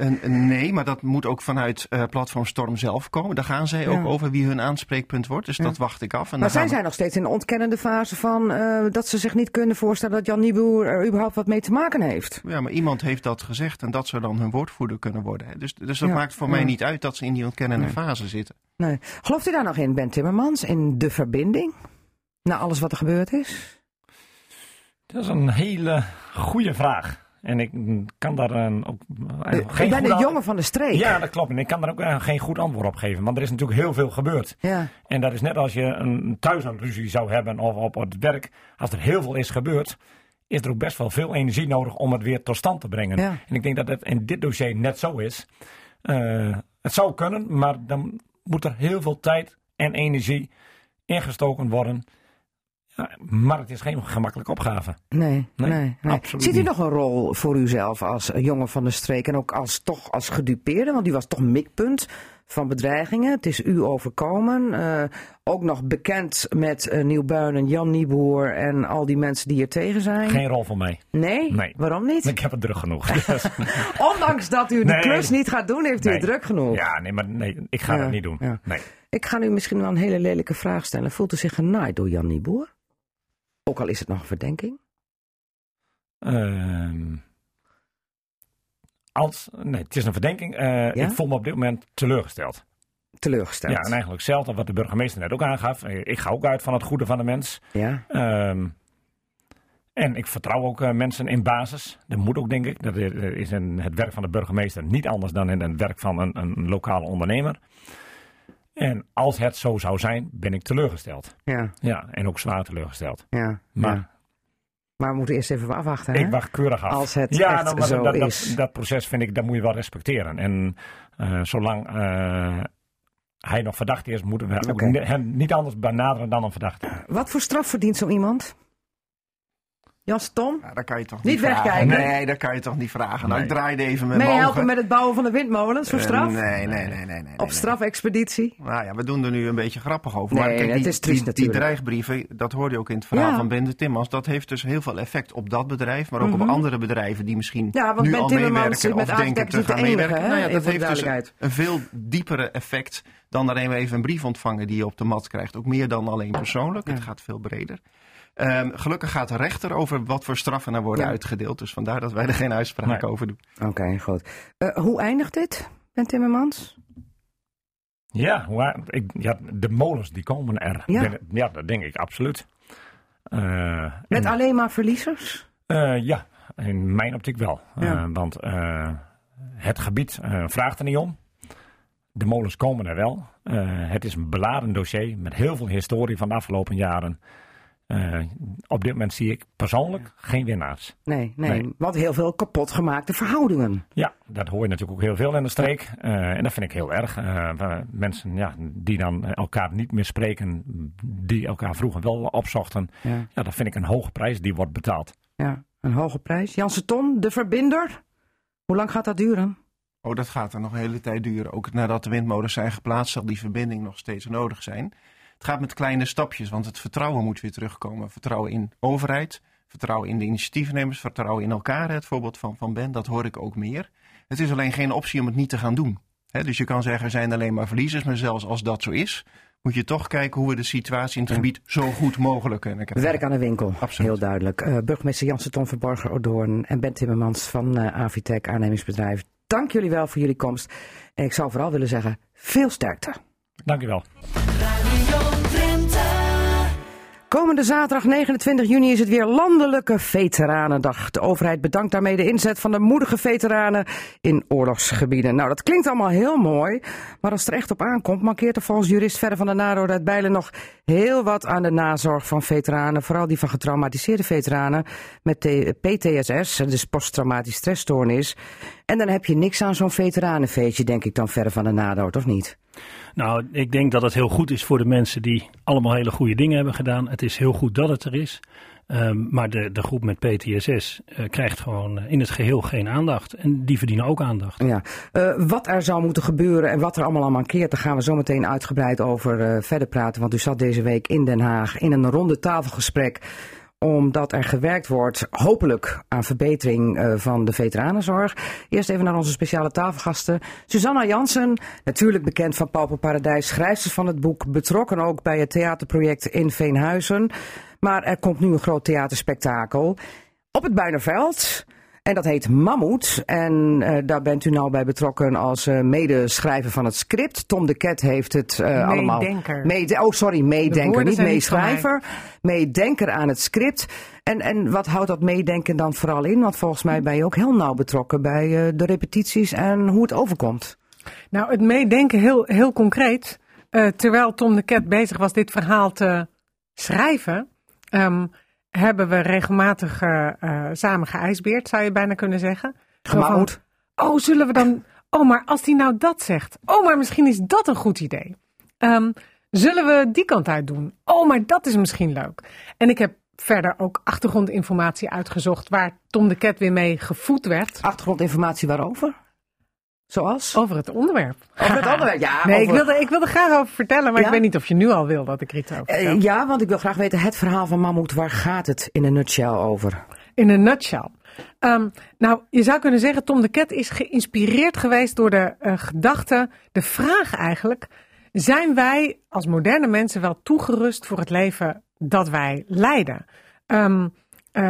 eh, nee, maar dat moet ook vanuit eh, Platform Storm zelf komen. Daar gaan zij Ja. ook over wie hun aanspreekpunt wordt. Dus dat wacht ik af. En Maar zij we- zijn nog steeds in de ontkennende fase van eh, dat ze zich niet kunnen voorstellen dat Jan Nieboer er überhaupt wat mee te maken heeft. Ja, maar iemand heeft dat gezegd en dat zou dan hun woordvoerder kunnen worden. hè. Dus, dus dat Ja, maakt voor mij niet uit dat ze in die ontkennende fase zitten. Nee. Gelooft u daar nog in, Ben Timmermans, in de verbinding? Na alles wat er gebeurd is? Dat is een hele goede vraag. En ik kan daar een, ook eh, geen een an- jongen van de streek. Ja, dat klopt. En ik kan daar ook eh, geen goed antwoord op geven. Want er is natuurlijk heel veel gebeurd. Ja. En dat is net als je een thuis een ruzie zou hebben of op het werk. Als er heel veel is gebeurd, is er ook best wel veel energie nodig om het weer tot stand te brengen. Ja. En ik denk dat het in dit dossier net zo is. Eh, het zou kunnen, maar dan moet er heel veel tijd en energie ingestoken worden. Ja, maar het is geen gemakkelijke opgave. Nee, nee, Nee, nee. absoluut Ziet u nog een rol voor uzelf als jongen van de streek en ook als, toch als gedupeerde? Want u was toch mikpunt van bedreigingen. Het is u overkomen. Eh, ook nog bekend met Nieuwbuinen, Jan Nieboer en al die mensen die er tegen zijn. Geen rol voor mij. Nee? Nee. Waarom niet? Ik heb het druk genoeg. Ondanks dat u de Nee. klus niet gaat doen, heeft u Nee. het druk genoeg. Ja, nee, maar nee, ik ga Ja, dat niet doen. ja. Nee. Ik ga nu misschien wel een hele lelijke vraag stellen. Voelt u zich genaaid door Jan Nieboer? Ook al is het nog een verdenking. Ehm, als, nee, het is een verdenking. Eh, Ik voel me op dit moment teleurgesteld. Teleurgesteld. Ja, en eigenlijk hetzelfde wat de burgemeester net ook aangaf. Eh, Ik ga ook uit van het goede van de mens. Ja. Ehm, en ik vertrouw ook eh, mensen in basis. Dat moet ook, denk ik. Dat is- is in het werk van de burgemeester niet anders dan in het werk van een, een lokale ondernemer. En als het zo zou zijn, ben ik teleurgesteld. Ja. Ja, en ook zwaar teleurgesteld. Ja. Maar ja. Maar we moeten eerst even afwachten. Hè? ik wacht keurig af. Als het ja, echt nou, zo dat, dat, is. Dat, proces vind ik, dat moet je wel respecteren. En eh, zolang eh, hij nog verdacht is, moeten we hem niet anders benaderen dan een verdachte. Wat voor straf verdient zo iemand? Jas Tom? Ja, dat kan je toch Niet niet, vragen? wegkijken. Nee, dat kan je toch niet vragen. Nou, Nee. ik draaide even met Mee mijn helpen met het bouwen van de windmolens voor Eh, straf? nee, nee, nee, nee. nee, nee, Op strafexpeditie? Nou ja, we doen er nu een beetje grappig over. Nee, maar kijk, het die, is triest die, die dreigbrieven, dat hoorde je ook in het verhaal Ja. van Ben de Timmans. Dat heeft dus heel veel effect op dat bedrijf, maar ook Mhm. op andere bedrijven die misschien Ja, want nu Ben al Timmermans meewerken zit met of denken te gaan enige, meewerken. hè? Nou ja, dat heeft dus een veel diepere effect dan alleen maar even een brief ontvangen die je op de mat krijgt. Ook meer dan alleen persoonlijk. Het gaat veel breder. Ehm, gelukkig gaat de rechter over wat voor straffen er worden Ja. uitgedeeld. Dus vandaar dat wij er geen uitspraak Nee. over doen. Oké, goed. Eh, hoe eindigt dit, Ben Timmermans? Ja, ik, ja, de molens die komen er. Ja. Ben- ja dat denk ik absoluut. Eh, Met en- alleen maar verliezers? Eh, ja, in mijn optiek wel. Ja. Want eh, het gebied eh, vraagt er niet om. De molens komen er wel. Eh, het is een beladen dossier met heel veel historie van de afgelopen jaren. Eh, op dit moment zie ik persoonlijk geen winnaars. Nee, nee, Nee. Want heel veel kapotgemaakte verhoudingen. Ja, dat hoor je natuurlijk ook heel veel in de streek. Eh, en dat vind ik heel erg. Eh, mensen ja, die dan elkaar niet meer spreken, die elkaar vroeger wel opzochten. Ja. Ja, dat vind ik een hoge prijs die wordt betaald. ja, een hoge prijs. Janse Ton, de verbinder. Hoe lang gaat dat duren? Oh, dat gaat er nog een hele tijd duren. Ook nadat de windmolens zijn geplaatst, zal die verbinding nog steeds nodig zijn. Het gaat met kleine stapjes, want het vertrouwen moet weer terugkomen. Vertrouwen in overheid, vertrouwen in de initiatiefnemers, vertrouwen in elkaar. Het voorbeeld van, van Ben, dat hoor ik ook meer. Het is alleen geen optie om het niet te gaan doen. Hè, dus je kan zeggen, er zijn alleen maar verliezers. Maar zelfs als dat zo is, moet je toch kijken hoe we de situatie in het gebied zo goed mogelijk kunnen krijgen. Werk aan de winkel. Absoluut. Heel duidelijk. Eh, burgemeester Janse Ton Verborger Odoorn en Ben Timmermans van eh Avitec Aannemingsbedrijf. Dank jullie wel voor jullie komst. En ik zou vooral willen zeggen, veel sterkte. Dankjewel. Komende zaterdag 29 juni is het weer Landelijke Veteranendag. De overheid bedankt daarmee de inzet van de moedige veteranen in oorlogsgebieden. Nou, dat klinkt allemaal heel mooi, maar als het er echt op aankomt, mankeert er volgens jurist Verder van der Naardoor uit Bijlen nog heel wat aan de nazorg van veteranen. Vooral die van getraumatiseerde veteranen met de PTSS, dus posttraumatisch stressstoornis. En dan heb je niks aan zo'n veteranenfeestje, denk ik dan Verder van der Naardoor, of niet? Nou, ik denk dat het heel goed is voor de mensen die allemaal hele goede dingen hebben gedaan. Het is heel goed dat het er is. Ehm, maar de, de groep met PTSS eh, krijgt gewoon eh, in het geheel geen aandacht. En die verdienen ook aandacht. Ja, Eh, wat er zou moeten gebeuren en wat er allemaal aan mankeert, daar gaan we zo meteen uitgebreid over verder praten. Want u zat deze week in Den Haag in een ronde tafelgesprek omdat er gewerkt wordt, hopelijk, aan verbetering eh, van de veteranenzorg. Eerst even naar onze speciale tafelgasten. Susanna Jansen, natuurlijk bekend van Pauperparadijs, schrijfster van het boek, betrokken ook bij het theaterproject in Veenhuizen. Maar er komt nu een groot theaterspektakel op het Buinerveld. En dat heet Mammoet. En eh, daar bent u nou bij betrokken als eh, medeschrijver van het script. Tom de Ket heeft het eh, allemaal... Meedenker. Oh, sorry, meedenker. Niet meeschrijver. Meedenker aan het script. En, en wat houdt dat meedenken dan vooral in? Want volgens mij ben je ook heel nauw betrokken bij de repetities en hoe het overkomt. Nou, het meedenken heel, heel concreet. Terwijl Tom de Ket bezig was dit verhaal te schrijven, ehm, hebben we regelmatig eh, eh, samen geijsbeerd, zou je bijna kunnen zeggen. Gemouwd. Oh, zullen we dan. Oh, maar als hij nou dat zegt. Oh, maar misschien is dat een goed idee. Ehm, zullen we die kant uit doen? Oh, maar dat is misschien leuk. En ik heb verder ook achtergrondinformatie uitgezocht waar Tom de Ket weer mee gevoed werd. Achtergrondinformatie waarover? Zoals? Over het onderwerp. Over het onderwerp, ja. Nee, ik wilde, ik wilde graag over vertellen, maar Ja? ik weet niet of je nu al wil dat ik er iets over vertel. Eh, ja, want ik wil graag weten, het verhaal van Mammoet, waar gaat het in een nutshell over? In een nutshell. Ehm, nou, je zou kunnen zeggen, Tom de Ket is geïnspireerd geweest door de eh, gedachte, de vraag eigenlijk, zijn wij als moderne mensen wel toegerust voor het leven dat wij leiden? Ehm, eh,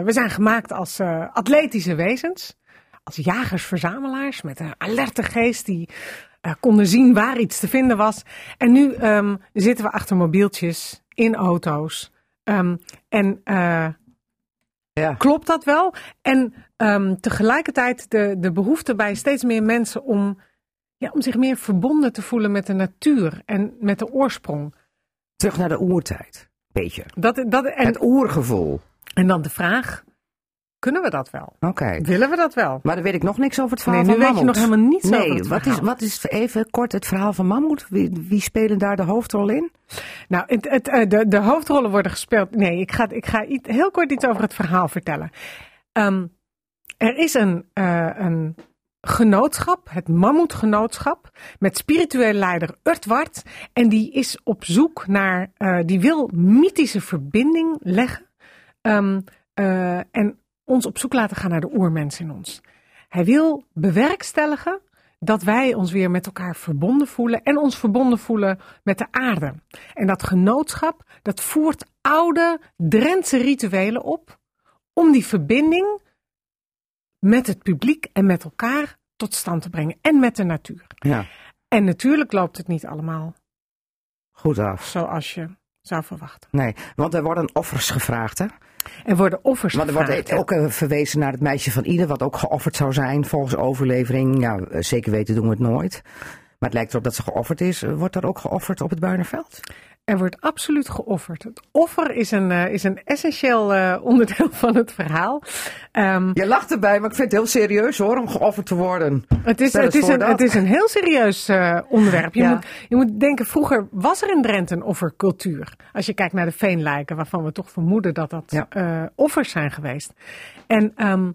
we zijn gemaakt als atletische wezens. Als jagers-verzamelaars met een alerte geest die eh, konden zien waar iets te vinden was. En nu ehm, zitten we achter mobieltjes in auto's. Ehm, en eh, Ja. klopt dat wel? En ehm, tegelijkertijd de, de behoefte bij steeds meer mensen om, ja, om zich meer verbonden te voelen met de natuur en met de oorsprong. Terug naar de oertijd. Beetje. Dat, dat, en, Het oergevoel. en dan de vraag, kunnen we dat wel? Oké. Willen we dat wel? Maar dan weet ik nog niks over het verhaal Nee, nu van weet je Mammoet. nog helemaal niets nee, over het wat is, wat is even kort het verhaal van Mammoet? Wie, wie spelen daar de hoofdrol in? Nou, het, het, eh, de, de hoofdrollen worden gespeeld. Nee, ik ga, ik ga iets- heel kort iets over het verhaal vertellen. Ehm, er is een, eh, een genootschap, het Mammoetgenootschap, met spirituele leider Urtwart. En die is op zoek naar, eh, die wil mythische verbinding leggen. ehm, eh, en ons op zoek laten gaan naar de oermens in ons. Hij wil bewerkstelligen dat wij ons weer met elkaar verbonden voelen en ons verbonden voelen met de aarde. En dat genootschap, dat voert oude Drentse rituelen op om die verbinding met het publiek en met elkaar tot stand te brengen en met de natuur. Ja, En natuurlijk loopt het niet allemaal goed af. zoals je zou verwachten. Nee, want er worden offers gevraagd, hè? Er worden offers Want er wordt ook eh, verwezen naar het meisje van Ieder, wat ook geofferd zou zijn volgens overlevering. Ja, eh, zeker weten doen we het nooit. Maar het lijkt erop dat ze geofferd is. Wordt er ook geofferd op het Buinerveld? Er wordt absoluut geofferd. Het offer is een, eh, is een essentieel eh, onderdeel van het verhaal. Ehm, Je lacht erbij, maar ik vind het heel serieus hoor, om geofferd te worden. Het is, het, is een, dat. het is een heel serieus eh, onderwerp. Je, Ja. moet, je moet denken, vroeger was er in Drenthe een offercultuur. Als je kijkt naar de veenlijken, waarvan we toch vermoeden dat dat Ja. offers zijn geweest. En ehm,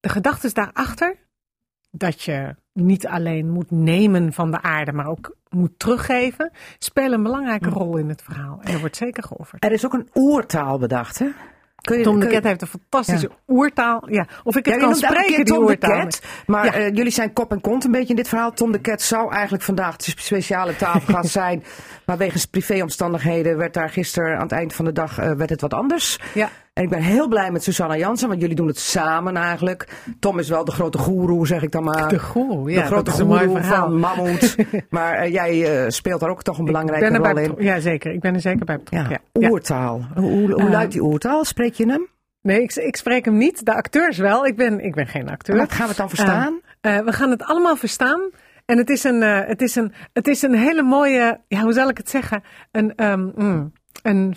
de gedachte is daarachter dat je niet alleen moet nemen van de aarde, maar ook moet teruggeven, spelen een belangrijke rol in het verhaal. En er wordt zeker geofferd. Er is ook een oertaal bedacht, hè? Kun je, Tom de Ket heeft een fantastische oertaal. Ja, of ik het Ja, kan spreken, die Tom de oertaal. Ket, maar Ja. eh, jullie zijn kop en kont een beetje in dit verhaal. Tom de Ket zou eigenlijk vandaag de speciale tafelgast zijn, maar wegens privéomstandigheden werd daar gisteren aan het eind van de dag eh, werd het wat anders. Ja. En ik ben heel blij met Susanna Jansen, want jullie doen het samen eigenlijk. Tom is wel de grote goeroe, zeg ik dan maar. De goeroe, ja, de grote goeroe van Mammoet. maar eh, jij eh, speelt daar ook toch een belangrijke rol in. Ja, zeker. Ik ben er zeker bij betrokken. Ja, oertaal. Hoe, hoe, hoe Eh, luidt die oertaal? Spreek je hem? Nee, ik, ik spreek hem niet. De acteurs wel. Ik ben, ik ben geen acteur. Wat gaan we het dan verstaan? Eh, we gaan het allemaal verstaan. En het is een, het is een, het is een hele mooie, ja, hoe zal ik het zeggen? Een, ehm, mm, een,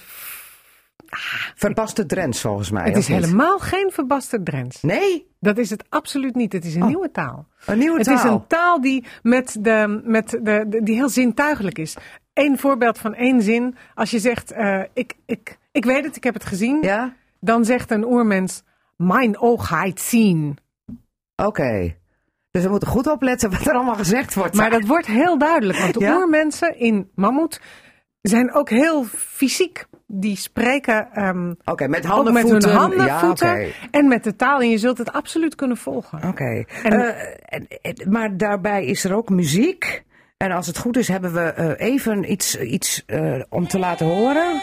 Verpaste Drents volgens mij. het is niet? helemaal geen verbasterd Drents. Nee, Dat is het absoluut niet. Het is een Oh. nieuwe taal. een nieuwe Het taal. is een taal die, met de, met de, de- die heel zintuigelijk is. Eén voorbeeld van één zin. Als je zegt, eh, ik, ik, ik weet het, ik heb het gezien. Ja? Dan zegt een oermens, mijn oog heit zien. Oké. Dus we moeten goed opletten wat er allemaal gezegd wordt. Maar dat wordt heel duidelijk, want de Ja? oermensen in Mammoet zijn ook heel fysiek. Die spreken ehm, Oké, met handen, met voeten. hun handen, ja, voeten en met de taal. En je zult het absoluut kunnen volgen. Oké. Eh, en- en- maar daarbij is er ook muziek. En als het goed is, hebben we eh, even iets, iets eh, om te laten horen.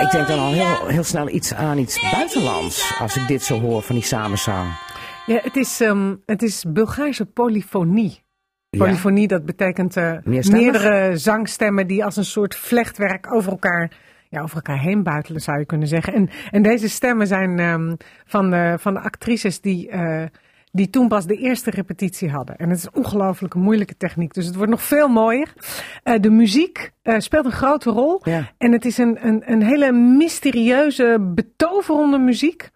Ja, ik denk dan al heel, heel snel iets aan iets buitenlands. Als ik dit zo hoor van die samenzang. Ja, het is, ehm, het is Bulgaarse polyfonie. Ja. Polyfonie, dat betekent eh, meerdere zangstemmen die als een soort vlechtwerk over elkaar, ja, over elkaar heen buitelen, zou je kunnen zeggen. En, en deze stemmen zijn ehm, van, de, van de actrices die, eh, die toen pas de eerste repetitie hadden. En het is een moeilijke techniek, dus het wordt nog veel mooier. Eh, de muziek eh, speelt een grote rol. Ja. En het is een, een, een hele mysterieuze, betoverende muziek.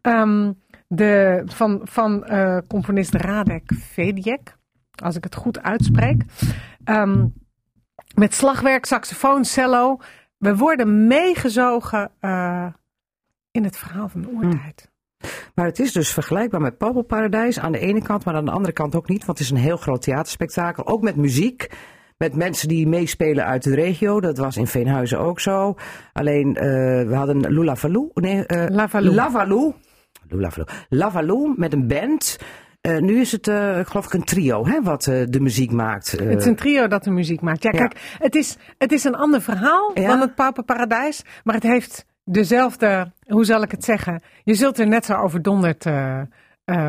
Ehm, de, van van eh, componist Radek Vedjek, als ik het goed uitspreek. Ehm, met slagwerk, saxofoon, cello. We worden meegezogen in het verhaal van de oertijd. Maar het is dus vergelijkbaar met Paradijs aan de ene kant, maar aan de andere kant ook niet. Want het is een heel groot theaterspektakel. Ook met muziek. Met mensen die meespelen uit de regio. Dat was in Veenhuizen ook zo. Alleen, eh, we hadden Lula Valou. Nee, eh, Lavalou. Lavalou. Lula Valou. Lavalou met een band. Eh, nu is het, uh, geloof ik, een trio hè, wat uh, de muziek maakt. Het is een trio dat de muziek maakt. Ja, kijk, het, is, het is een ander verhaal Ja. dan het Pauperparadijs. Maar het heeft dezelfde, hoe zal ik het zeggen? Je zult er net zo overdonderd eh,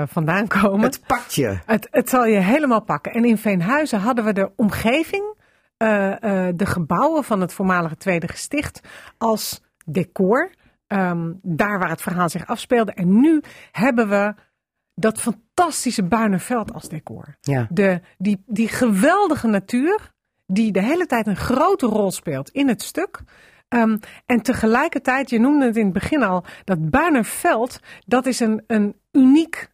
vandaan komen. Het pakt je. Het, het zal je helemaal pakken. En in Veenhuizen hadden we de omgeving, eh, de gebouwen van het voormalige Tweede Gesticht als decor. Ehm, daar waar het verhaal zich afspeelde. En nu hebben we dat fantastische Buinerveld als decor. Ja. De, die, die geweldige natuur, die de hele tijd een grote rol speelt in het stuk. Ehm, en tegelijkertijd, je noemde het in het begin al, dat Buinerveld, dat is een, een uniek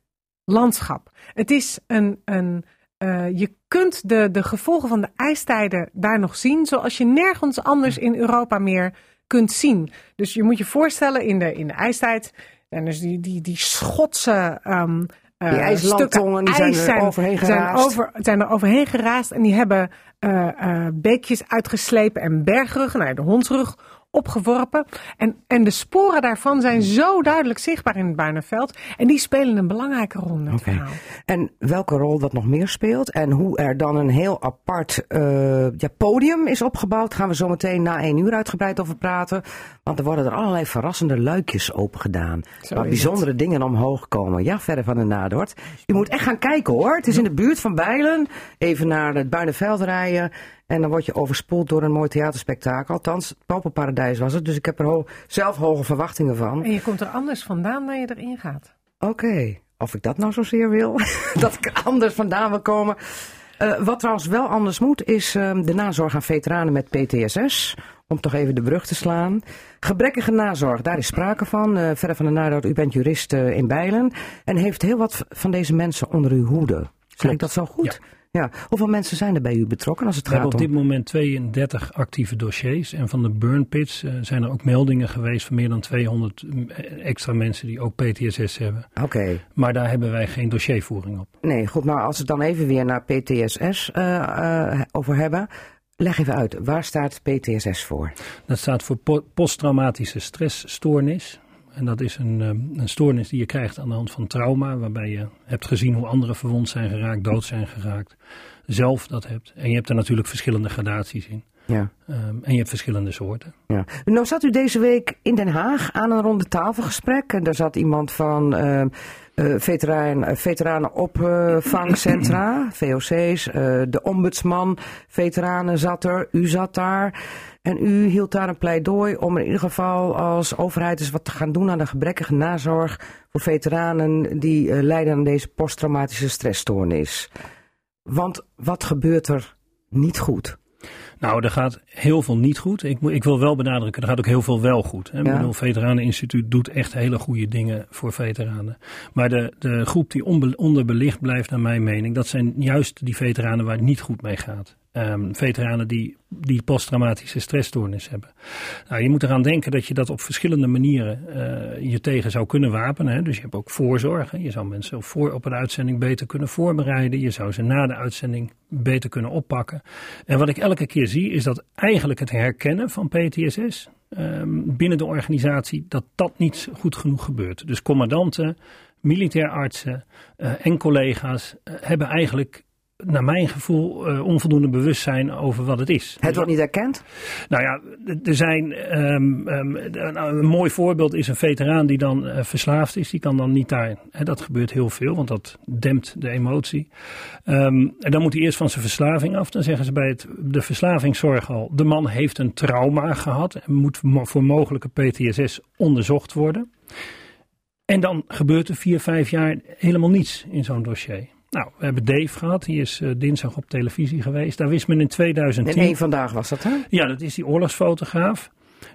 landschap. Het is een, een eh, je kunt de, de gevolgen van de ijstijden daar nog zien, zoals je nergens anders in Europa meer kunt zien. Dus je moet je voorstellen, in de, in de ijstijd, en dus die, die, die Schotse ehm Die ijslandtongen, zijn ijs er overheen zijn geraast. over- zijn er overheen geraast en die hebben eh, eh, beekjes uitgeslepen en bergruggen, nou ja, de hondsrug, opgeworpen. En, en de sporen daarvan zijn zo duidelijk zichtbaar in het Buinerveld. En die spelen een belangrijke rol in het verhaal. En welke rol dat nog meer speelt en hoe er dan een heel apart eh, ja, podium is opgebouwd, gaan we zo meteen na één uur uitgebreid over praten. Want er worden er allerlei verrassende luikjes open gedaan. Zo Waar bijzondere dingen omhoog komen. Ja, verder van de Nadort. Je moet echt gaan kijken hoor. Het is in de buurt van Bijlen. Even naar het Buinenveld rijden. En dan word je overspoeld door een mooi theaterspektakel. Althans, het was het. Dus ik heb er ho- zelf hoge verwachtingen van. En je komt er anders vandaan dan je erin gaat. Oké, of ik dat nou zozeer wil, dat ik er anders vandaan wil komen. Eh, wat trouwens wel anders moet, is ehm, de nazorg aan veteranen met PTSS. Om toch even de brug te slaan. Gebrekkige nazorg, daar is sprake van. Eh verder van de nadood, u bent jurist eh, in Bijlen. En heeft heel wat van deze mensen onder uw hoede. Zeg ik dat zo goed? Ja. Hoeveel mensen zijn er bij u betrokken als het We hebben gaat op om... dit moment 32 actieve dossiers. En van de burn pits eh, zijn er ook meldingen geweest van meer dan 200 extra mensen die ook PTSS hebben. Oké, Maar daar hebben wij geen dossiervoering op. nee, goed. Maar als we het dan even weer naar PTSS eh, eh, over hebben. Leg even uit, waar staat PTSS voor? Dat staat voor po- posttraumatische stressstoornis. En dat is een, eh, een stoornis die je krijgt aan de hand van trauma, waarbij je hebt gezien hoe anderen verwond zijn geraakt, dood zijn geraakt, zelf dat hebt. En je hebt er natuurlijk verschillende gradaties in. Ja. Ehm, en je hebt verschillende soorten. Ja. Nou zat u deze week in Den Haag aan een ronde tafelgesprek. En daar zat iemand van eh, eh, veteraan, eh, veteranenopvangcentra, VOC's. eh, de ombudsman, veteranen zat er. U zat daar. En u hield daar een pleidooi om in ieder geval als overheid eens wat te gaan doen aan de gebrekkige nazorg voor veteranen die lijden aan deze posttraumatische stressstoornis. Want wat gebeurt er niet goed? Nou, er gaat heel veel niet goed. Ik, ik wil wel benadrukken, er gaat ook heel veel wel goed. Hè. Ik Ja. bedoel, Veteraneninstituut doet echt hele goede dingen voor veteranen. Maar de, de groep die onbe- onderbelicht blijft, naar mijn mening, dat zijn juist die veteranen waar het niet goed mee gaat. Ehm, veteranen die, die posttraumatische stressstoornis hebben. Nou, je moet eraan denken dat je dat op verschillende manieren eh, je tegen zou kunnen wapenen. Hè. Dus je hebt ook voorzorg. hè. Je zou mensen voor, op een uitzending beter kunnen voorbereiden. Je zou ze na de uitzending beter kunnen oppakken. En wat ik elke keer zie is dat eigenlijk het herkennen van PTSS ehm, binnen de organisatie, dat dat niet goed genoeg gebeurt. Dus commandanten, militair artsen eh, en collega's eh, hebben eigenlijk naar mijn gevoel eh, onvoldoende bewustzijn over wat het is. Het wordt niet erkend? Nou ja, er zijn. ehm, ehm, een, mooi voorbeeld is een veteraan die dan eh, verslaafd is. Die kan dan niet daar. Hè, dat gebeurt heel veel, want dat dempt de emotie. Ehm, en dan moet hij eerst van zijn verslaving af. Dan zeggen ze bij het, de verslavingszorg al: de man heeft een trauma gehad en moet mo- voor mogelijke PTSS onderzocht worden. En dan gebeurt er vier, vijf jaar helemaal niets in zo'n dossier. Nou, we hebben Dave gehad, die is eh, dinsdag op televisie geweest. Daar wist men in 2010. En één vandaag was dat, hè? Ja, dat is die oorlogsfotograaf.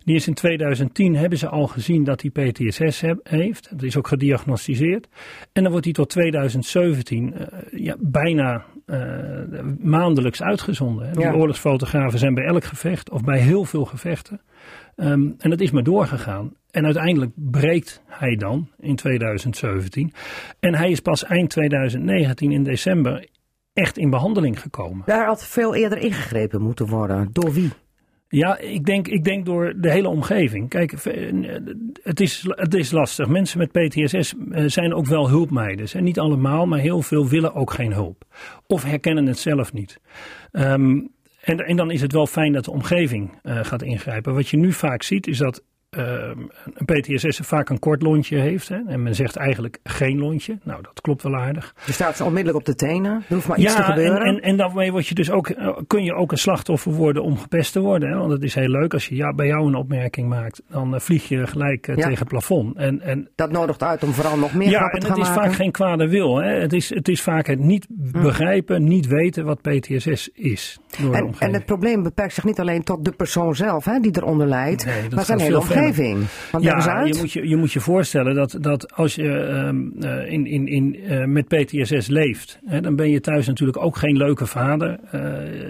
Die is in 2010, hebben ze al gezien dat hij PTSS heb- heeft. Dat is ook gediagnosticeerd. En dan wordt hij tot 2017 eh, ja, bijna eh, maandelijks uitgezonden. hè. Die Ja. oorlogsfotografen zijn bij elk gevecht of bij heel veel gevechten. Ehm, en dat is maar doorgegaan. En uiteindelijk breekt hij dan in 2017. En hij is pas eind 2019 in december echt in behandeling gekomen. Daar had veel eerder ingegrepen moeten worden. Door wie? Ja, ik denk, ik denk door de hele omgeving. Kijk, het is, het is lastig. Mensen met PTSS eh, zijn ook wel hulpmeiders. En niet allemaal, maar heel veel willen ook geen hulp. Of herkennen het zelf niet. Um, en, en, dan is het wel fijn dat de omgeving uh, gaat ingrijpen. Wat je nu vaak ziet is dat Ehm, een PTSS vaak een kort lontje heeft. Hè, en men zegt eigenlijk geen lontje. Nou, dat klopt wel aardig. Je staat onmiddellijk op de tenen. Er hoeft maar iets te gebeuren. En, en, en daarmee word je dus ook, eh, kun je ook een slachtoffer worden om gepest te worden. Hè? Want het is heel leuk als je ja, bij jou een opmerking maakt. Dan uh, vlieg je gelijk uh, tegen het plafond. En, en, dat nodigt uit om vooral nog meer ja, grappen te gaan maken. Ja, en het is vaak geen kwade wil. Hè? Het, is, het is vaak het niet hm. begrijpen, niet weten wat PTSS is. Door en, en het probleem beperkt zich niet alleen tot de persoon zelf hè, die eronder lijdt. Nee, maar zijn hele omgeving. Want ja, je moet je, je moet je voorstellen dat, dat als je uh, in, in, in, uh, met PTSS leeft, hè, dan ben je thuis natuurlijk ook geen leuke vader. Uh,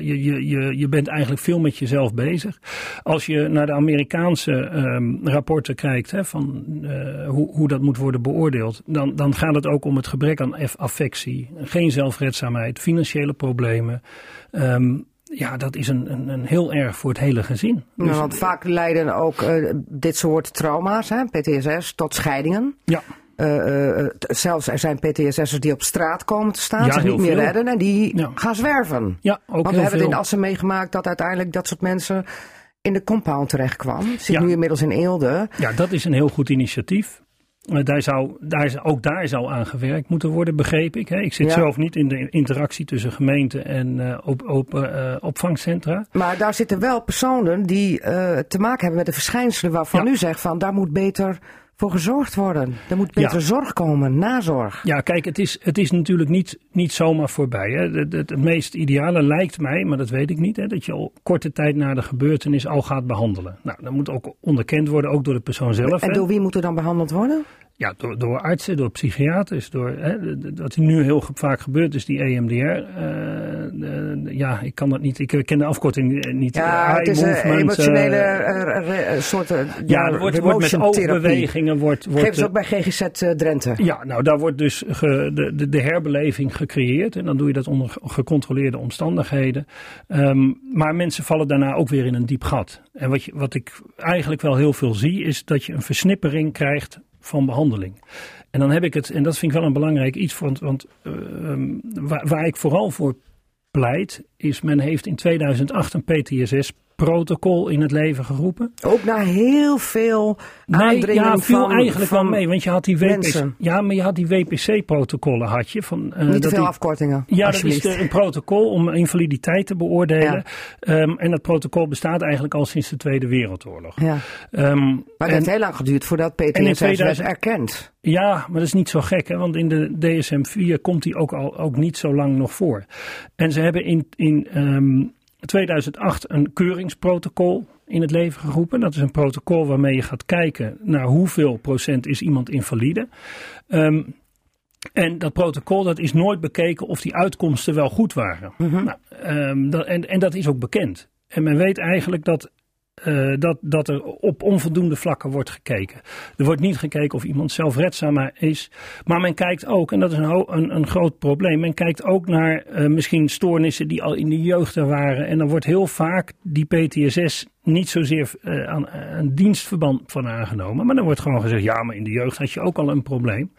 je, je, je, je bent eigenlijk veel met jezelf bezig. Als je naar de Amerikaanse um, rapporten kijkt hè, van hoe, hoe dat moet worden beoordeeld, dan, dan gaat het ook om het gebrek aan affectie, geen zelfredzaamheid, financiële problemen. Um, ja, dat is een, een, een, heel erg voor het hele gezin. Dus, want vaak leiden ook uh, dit soort trauma's, hè, PTSS, tot scheidingen. Ja. Uh, uh, zelfs er zijn PTSS'ers die op straat komen te staan, ja, zich niet meer veel. redden en die ja. gaan zwerven. Ja, ook Want we hebben het in Assen meegemaakt dat uiteindelijk dat soort mensen in de compound terecht kwam. Zit ja. nu inmiddels in Eelde. Ja, dat is een heel goed initiatief. Daar zou, daar, ook daar zou aan gewerkt moeten worden, begreep ik. Ik zit zelf niet in de interactie tussen gemeente en uh, op, op, uh, opvangcentra. Maar daar zitten wel personen die uh, te maken hebben met de verschijnselen waarvan u zegt van daar moet beter voor gezorgd worden. Er moet beter ja. zorg komen, nazorg. Ja, kijk, het is, het is natuurlijk niet, niet zomaar voorbij. Hè. Het, het, het, meest ideale lijkt mij, maar dat weet ik niet, hè, dat je al korte tijd na de gebeurtenis al gaat behandelen. Nou, dat moet ook onderkend worden, ook door de persoon zelf. En door wie moet er dan behandeld worden? Ja, door, door artsen, door psychiaters, door hè, wat nu heel vaak gebeurt is die EMDR. Uh, ja, ik kan dat niet, ik ken de afkorting niet. Ja, het is een emotionele soort. ja, er wordt, wordt met oogbewegingen. Wordt, wordt, Geven ze ook bij GGZ Drenthe. Ja, nou daar wordt dus ge, de, de, de, herbeleving gecreëerd. En dan doe je dat onder gecontroleerde omstandigheden. Um, maar mensen vallen daarna ook weer in een diep gat. En wat, je, wat ik eigenlijk wel heel veel zie, is dat je een versnippering krijgt van behandeling. En dan heb ik het, en dat vind ik wel een belangrijk iets, want, want uh, waar, waar ik vooral voor pleit, is men heeft in 2008 een PTSS protocol in het leven geroepen. Ook na heel veel nee, ja, viel van, eigenlijk van wel mee, want je had die WPC, ja, maar je had die WPC-protocollen had je van. Uh, Niet te veel die, afkortingen. Ja, dat is een protocol om invaliditeit te beoordelen. Ja. Um, en dat protocol bestaat eigenlijk al sinds de Tweede Wereldoorlog. Ja. Um, maar het heeft heel lang geduurd voordat 2000, werd erkend. Ja, maar dat is niet zo gek, hè, want in de DSM-4 komt die ook al ook niet zo lang nog voor. En ze hebben in, in um, 2008 een keuringsprotocol in het leven geroepen. Dat is een protocol waarmee je gaat kijken naar hoeveel procent is iemand invalide. Um, en dat protocol dat is nooit bekeken of die uitkomsten wel goed waren. Mm -hmm. nou, um, dat, en, en dat is ook bekend. En men weet eigenlijk dat uh, dat, dat er op onvoldoende vlakken wordt gekeken. Er wordt niet gekeken of iemand zelfredzaam is. Maar men kijkt ook, en dat is een, een, een groot probleem, men kijkt ook naar uh, misschien stoornissen die al in de jeugd er waren. En dan wordt heel vaak die PTSS niet zozeer uh, aan een dienstverband van aangenomen. Maar dan wordt gewoon gezegd, ja, maar in de jeugd had je ook al een probleem.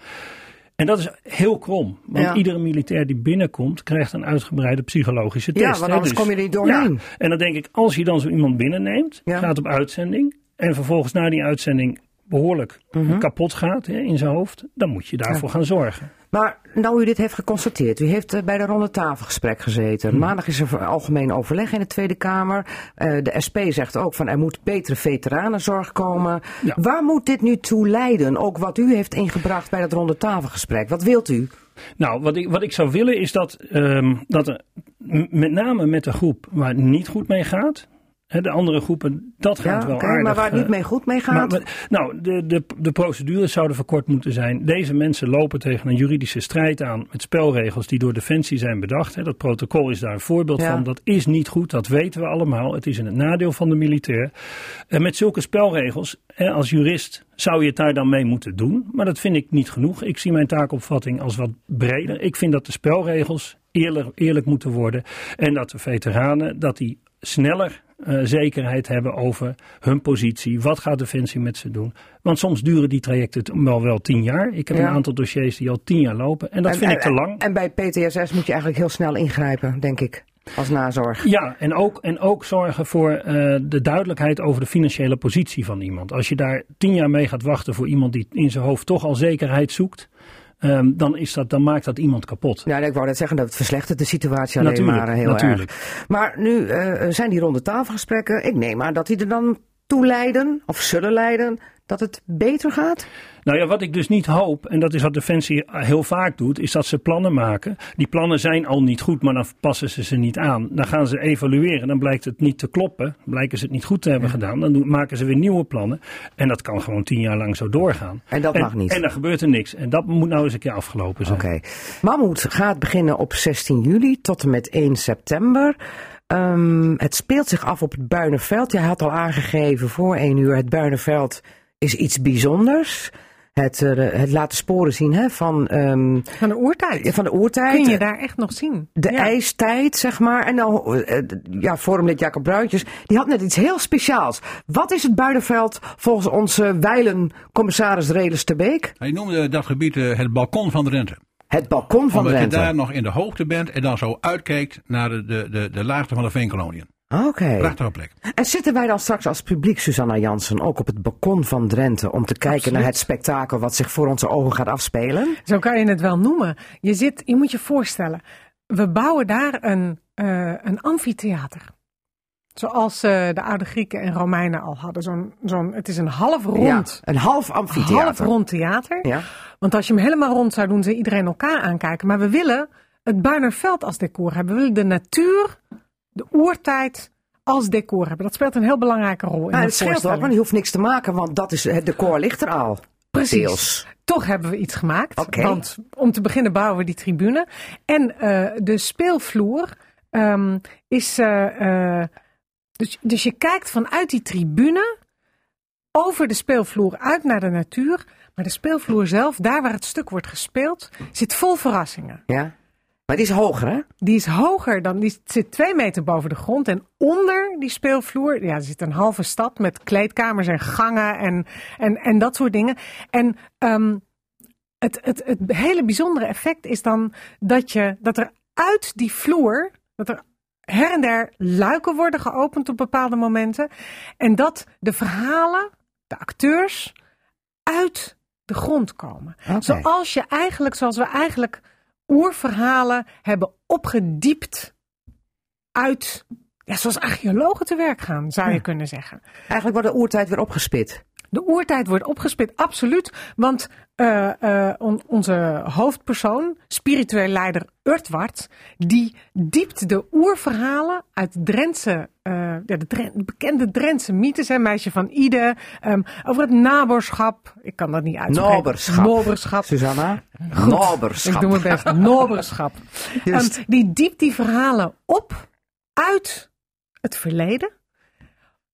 En dat is heel krom. Want ja. iedere militair die binnenkomt, krijgt een uitgebreide psychologische test. Ja, want anders dus, kom je niet doorheen. Ja. En dan denk ik, als je dan zo iemand binnenneemt, ja. gaat op uitzending. En vervolgens na die uitzending behoorlijk -hmm. kapot gaat hè, in zijn hoofd. Dan moet je daarvoor gaan zorgen. Maar nou u dit heeft geconstateerd, u heeft uh, bij de ronde tafelgesprek gezeten. Hmm. Maandag is er algemeen overleg in de Tweede Kamer. Uh, de SP zegt ook van er moet betere veteranenzorg komen. Ja. Waar moet dit nu toe leiden? Ook wat u heeft ingebracht bij dat ronde tafelgesprek. Wat wilt u? Nou, wat ik, wat ik zou willen is dat, um, dat er met name met de groep waar het niet goed mee gaat, de andere groepen, dat gaat ja, wel okay, aardig. Maar waar het niet mee goed mee gaat? Maar, nou, de, de, de procedures zouden verkort moeten zijn. Deze mensen lopen tegen een juridische strijd aan met spelregels die door Defensie zijn bedacht. Dat protocol is daar een voorbeeld ja. van. Dat is niet goed, dat weten we allemaal. Het is in het nadeel van de militair. En met zulke spelregels, als jurist zou je het daar dan mee moeten doen. Maar dat vind ik niet genoeg. Ik zie mijn taakopvatting als wat breder. Ik vind dat de spelregels eerlijk, eerlijk moeten worden. En dat de veteranen, dat die sneller eh, zekerheid hebben over hun positie. Wat gaat Defensie met ze doen? Want soms duren die trajecten wel wel tien jaar. Ik heb Ja. een aantal dossiers die al tien jaar lopen. En dat En- vind ik en- te lang. En bij PTSS moet je eigenlijk heel snel ingrijpen, denk ik. Als nazorg. Ja, en ook, en ook zorgen voor eh, de duidelijkheid over de financiële positie van iemand. Als je daar tien jaar mee gaat wachten voor iemand die in zijn hoofd toch al zekerheid zoekt, ehm, dan, is dat, dan maakt dat iemand kapot. Ja, ik wou net zeggen dat het verslechtert de situatie alleen Natuurlijk, maar eh, heel natuurlijk. erg. Maar nu eh, zijn die ronde tafelgesprekken. Ik neem aan dat die er dan toe leiden, of zullen leiden, dat het beter gaat. Nou ja, wat ik dus niet hoop, en dat is wat Defensie heel vaak doet, is dat ze plannen maken. Die plannen zijn al niet goed, maar dan passen ze ze niet aan. Dan gaan ze evalueren, dan blijkt het niet te kloppen, blijken ze het niet goed te hebben gedaan. Dan maken ze weer nieuwe plannen. En dat kan gewoon tien jaar lang zo doorgaan. En dat mag niet. En dan gebeurt er niks. En dat moet nou eens een keer afgelopen zijn. Oké. Mammoet gaat beginnen op 16 juli tot en met 1 september. Ehm, het speelt zich af op het Buinerveld. Jij had al aangegeven voor 1 uur, het Buinerveld is iets bijzonders. Het, eh, het laat de sporen zien hè, van, ehm, Van de oertijd. van de oertijd. Kun je daar echt nog zien. De Ja. ijstijd, zeg maar. En dan, eh, eh, ja, forumlid Jacob Bruintjes, die had net iets heel speciaals. Wat is het Buinerveld volgens onze wijlen commissaris Relis de Beek? Hij noemde dat gebied het balkon van Drenthe. Het balkon van Omdat Drenthe. je daar nog in de hoogte bent en dan zo uitkijkt naar de, de, de, de laagte van de veenkoloniën. Oké. Prachtige plek. En zitten wij dan straks als publiek, Susanna Jansen, ook op het balkon van Drenthe om te kijken Absoluut. naar het spektakel wat zich voor onze ogen gaat afspelen? Zo kan je het wel noemen. Je, zit, je moet je voorstellen, we bouwen daar een, eh, een amfitheater. Zoals eh, de oude Grieken en Romeinen al hadden. Zo'n, zo'n, het is een half rond, Ja, een half amfitheater. half rond theater. Ja. Want als je hem helemaal rond zou doen, zou iedereen elkaar aankijken. Maar we willen het Buinerveld als decor hebben. We willen de natuur, de oertijd als decor hebben. Dat speelt een heel belangrijke rol in de het scheelt ook, want je hoeft niks te maken, want dat is, het decor ligt er al. Precies. Deels. Toch hebben we iets gemaakt. Want om te beginnen bouwen we die tribune. En eh, de speelvloer ehm, is. eh, eh, dus, dus je kijkt vanuit die tribune over de speelvloer uit naar de natuur. Maar de speelvloer zelf, daar waar het stuk wordt gespeeld, zit vol verrassingen. Ja. Maar die is hoger, hè? Die is hoger dan, die zit twee meter boven de grond. En onder die speelvloer, ja, er zit een halve stad met kleedkamers en gangen en, en, en dat soort dingen. En ehm, het, het, het hele bijzondere effect is dan dat, je, dat er uit die vloer, dat er her en der luiken worden geopend op bepaalde momenten. En dat de verhalen, de acteurs, uit de grond komen. Zoals je eigenlijk, zoals we eigenlijk oerverhalen hebben opgediept uit, ja, zoals archeologen te werk gaan, zou je kunnen zeggen. Eigenlijk wordt de oertijd weer opgespit. De oertijd wordt opgespit, absoluut. Want eh, eh, on- onze hoofdpersoon, spiritueel leider Urtwart, die diept de oerverhalen uit Drentse, eh, ja, de, bekende Drentse mythes, hè, meisje van Ide, ehm, over het naborschap. Ik kan dat niet uitspreken. Noberschap. Noberschap. Susanna? Goed. Noberschap. Ik doe mijn best. Noberschap. Ehm, die diept die verhalen op uit het verleden.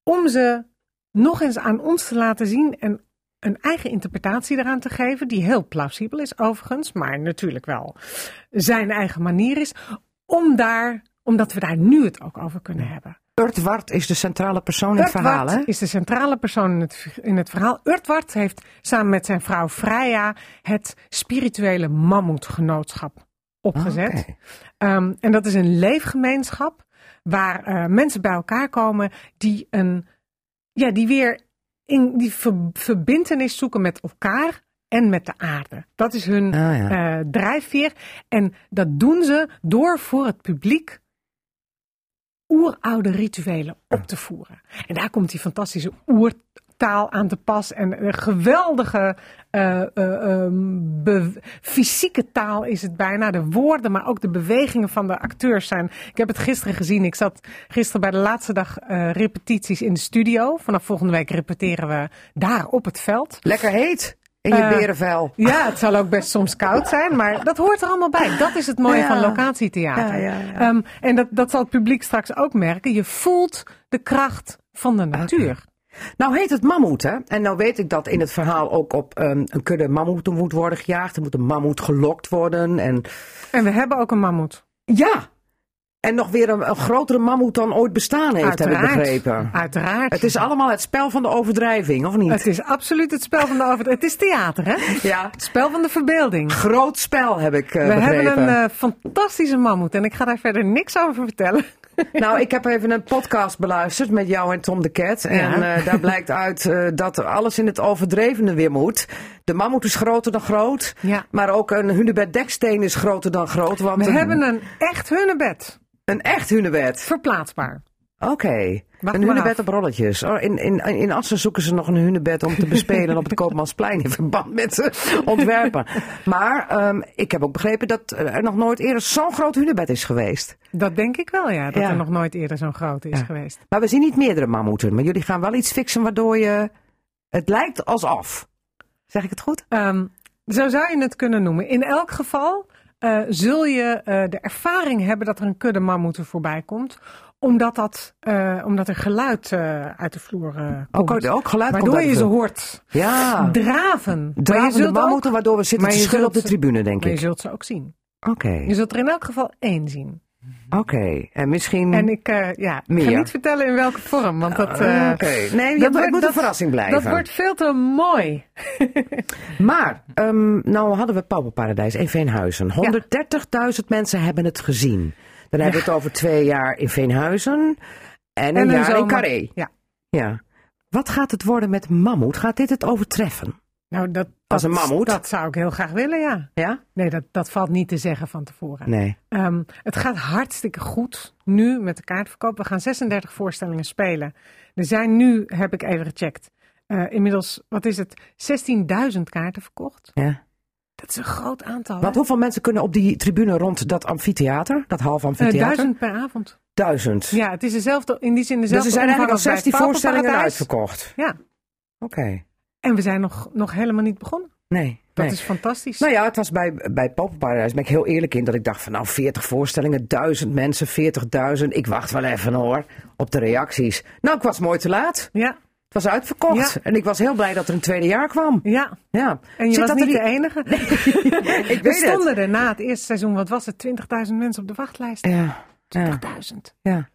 Om ze nog eens aan ons te laten zien en een eigen interpretatie eraan te geven. Die heel plausibel is overigens, maar natuurlijk wel zijn eigen manier is. Om daar, omdat we daar nu het ook over kunnen hebben. Urtwart is de centrale persoon in het verhaal, hè? is de centrale persoon in het, in het verhaal. Urtwart heeft samen met zijn vrouw Freya het spirituele mammoetgenootschap opgezet. Oké. Ehm, en dat is een leefgemeenschap waar eh, mensen bij elkaar komen die een, ja, die weer in die ver- verbintenis zoeken met elkaar en met de aarde. Dat is hun Ah, ja. eh, drijfveer. En dat doen ze door voor het publiek oeroude rituelen op te voeren. En daar komt die fantastische oertaal aan te pas. En een geweldige eh, eh, ehm, fysieke taal is het bijna. De woorden, maar ook de bewegingen van de acteurs zijn. Ik heb het gisteren gezien. Ik zat gisteren bij de laatste dag eh, repetities in de studio. Vanaf volgende week repeteren we daar op het veld. Lekker heet in je Eh, berenvel. Ja, het zal ook best soms koud zijn, maar dat hoort er allemaal bij. Dat is het mooie Ja. van locatietheater. Ja, ja, ja. Ehm, en dat, dat zal het publiek straks ook merken. Je voelt de kracht van de natuur. Nou heet het mammoet, hè? En nou weet ik dat in het verhaal ook op ehm, een kudde mammoeten moet worden gejaagd. Er moet een mammoet gelokt worden. En En we hebben ook een mammoet. ja, En nog weer een, een grotere mammoet dan ooit bestaan heeft, heb ik Uiteraard. begrepen. Uiteraard. Het is allemaal het spel van de overdrijving, of niet? Het is absoluut het spel van de over. Het is theater, hè? Ja, Het spel van de verbeelding. groot spel heb ik eh, We begrepen. hebben een eh, fantastische mammoet en ik ga daar verder niks over vertellen. Nou, ik heb even een podcast beluisterd met jou en Tom de Cat. En eh, daar blijkt uit eh, dat alles in het overdrevene weer moet. De mammoet is groter dan groot. Ja. Maar ook een hunebed deksteen is groter dan groot. Want We een, hebben een echt hunnebed. Een echt hunebed. Verplaatsbaar. Oké. Een hunebed op rolletjes. Oh, in, in, in Assen zoeken ze nog een hunebed om te bespelen op het Koopmansplein in verband met de ontwerpen. Maar ehm, ik heb ook begrepen dat er nog nooit eerder zo'n groot hunebed is geweest. Dat denk ik wel, ja. Dat Ja. er nog nooit eerder zo'n grote is Ja. geweest. Maar we zien niet meerdere mammoeten. Maar jullie gaan wel iets fixen waardoor je... Het lijkt alsof. Zeg ik het goed? Ehm, zo zou je het kunnen noemen. In elk geval eh, zul je eh, de ervaring hebben dat er een kudde mammoeten voorbij komt. Omdat, dat, eh, omdat er geluid uit de vloer Ook, komt. ook geluid Waardoor je ze hoort Ja. draven. Zult mammoeten waardoor we zitten maar te schudden op de tribune, denk Maar je ik. zult ze ook zien. Oké, Je zult er in elk geval één zien. Oké. En misschien... En ik, eh, ja, Meer. ga niet vertellen in welke vorm, want dat, eh, Oké. Nee, dat wordt- moet dat- een verrassing blijven. dat wordt veel te mooi. Maar, ehm, nou hadden we Pauperparadijs in Veenhuizen. 130.000 mensen hebben het gezien. Dan hebben we het over twee jaar in Veenhuizen en een En een jaar in. Carré. Ja. Ja. Wat gaat het worden met Mammoet? Gaat dit het overtreffen? Nou, dat, Als dat, een mammoet? Dat zou ik heel graag willen, ja. Ja? Nee, dat, dat valt niet te zeggen van tevoren. Nee. Ehm, het gaat hartstikke goed nu met de kaartverkoop. We gaan 36 voorstellingen spelen. Er zijn nu, heb ik even gecheckt, eh, inmiddels, wat is het, 16.000 kaarten verkocht. Ja. Dat is een groot aantal. Want hoeveel mensen kunnen op die tribune rond dat amfitheater? Dat half Eh, amfitheater? duizend per avond. Duizend. Ja, het is dezelfde, in die zin dus dezelfde er zijn eigenlijk al omvang als bij 16 het voorstellingen uitverkocht. Ja, Oké. En we zijn nog, nog helemaal niet begonnen. Nee. Dat nee. is fantastisch. Nou ja, het was bij, bij Poppenparadijs, ben ik heel eerlijk in, dat ik dacht van nou 40 voorstellingen, 1000 mensen, 40.000. Ik wacht wel even hoor, op de reacties. Nou, ik was mooi te laat. Ja, Het was uitverkocht. Ja. En ik was heel blij dat er een tweede jaar kwam. ja. Ja. En je Zit was dat niet de enige. Ik We stonden er na het eerste seizoen, wat was het, 20.000 mensen op de wachtlijst. het. Ja. Ja. 20.000. ja.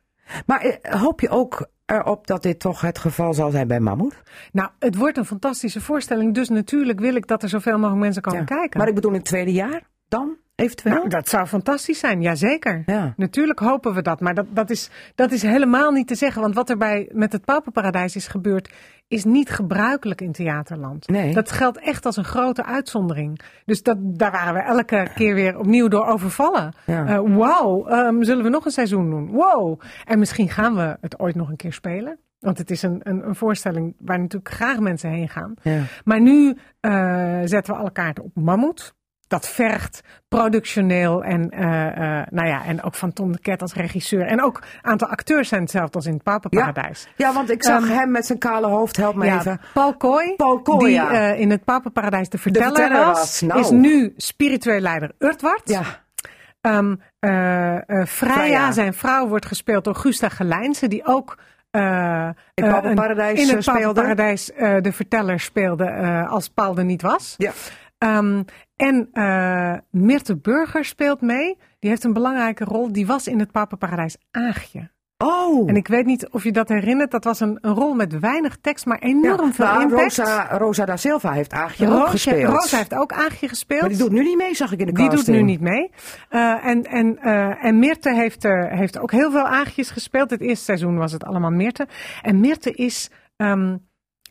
Maar eh, hoop je ook erop dat dit toch het geval zal zijn bij Mammoet? Nou, het wordt een fantastische voorstelling. Dus natuurlijk wil ik dat er zoveel mogelijk mensen komen Ja. kijken. Maar ik bedoel in het tweede jaar dan, eventueel? nou, dat zou fantastisch zijn, jazeker. Ja. Natuurlijk hopen we dat. Maar dat, dat, is, dat is helemaal niet te zeggen. Want wat er bij, met het Pauperparadijs is gebeurd, is niet gebruikelijk in theaterland. Nee. Dat geldt echt als een grote uitzondering. Dus dat, daar waren we elke keer weer opnieuw door overvallen. Ja. Eh, Wauw, ehm, zullen we nog een seizoen doen? Wow. En misschien gaan we het ooit nog een keer spelen. Want het is een, een, een voorstelling waar natuurlijk graag mensen heen gaan. Ja. Maar nu eh, zetten we alle kaarten op Mammoet. Dat vergt productioneel en, eh, eh, nou ja, en ook van Tom de Ket als regisseur. En ook een aantal acteurs zijn hetzelfde als in het Papenparadijs. ja, want ik zag Ehm, hem met zijn kale hoofd, help me Ja, even. Paul Kooi, Paul Kooi, die ja. eh, in het Papenparadijs de verteller, verteller was, was, nou. is nu spiritueel leider Urtwart. Ja, eh, Freya, zijn vrouw, wordt gespeeld door Gusta Gelijnse, die ook eh, In Papenparadijs, in het. Papenparadijs de verteller speelde als Paul er niet was. ja. Ehm, en eh Mirte Burger speelt mee. Die heeft een belangrijke rol. Die was in het Papenparadijs Aagje. Oh. En ik weet niet of je dat herinnert. Dat was een, een rol met weinig tekst, maar enorm Ja, veel impact. Rosa, Rosa da Silva heeft Aagje ook gespeeld. Rosa heeft ook Aagje gespeeld. Maar die doet nu niet mee, zag ik in de Die doet casting. nu niet mee. Eh, en, en, eh, en Mirte heeft, heeft ook heel veel aagjes gespeeld. Het eerste seizoen was het allemaal Mirte. En Mirte is, ehm,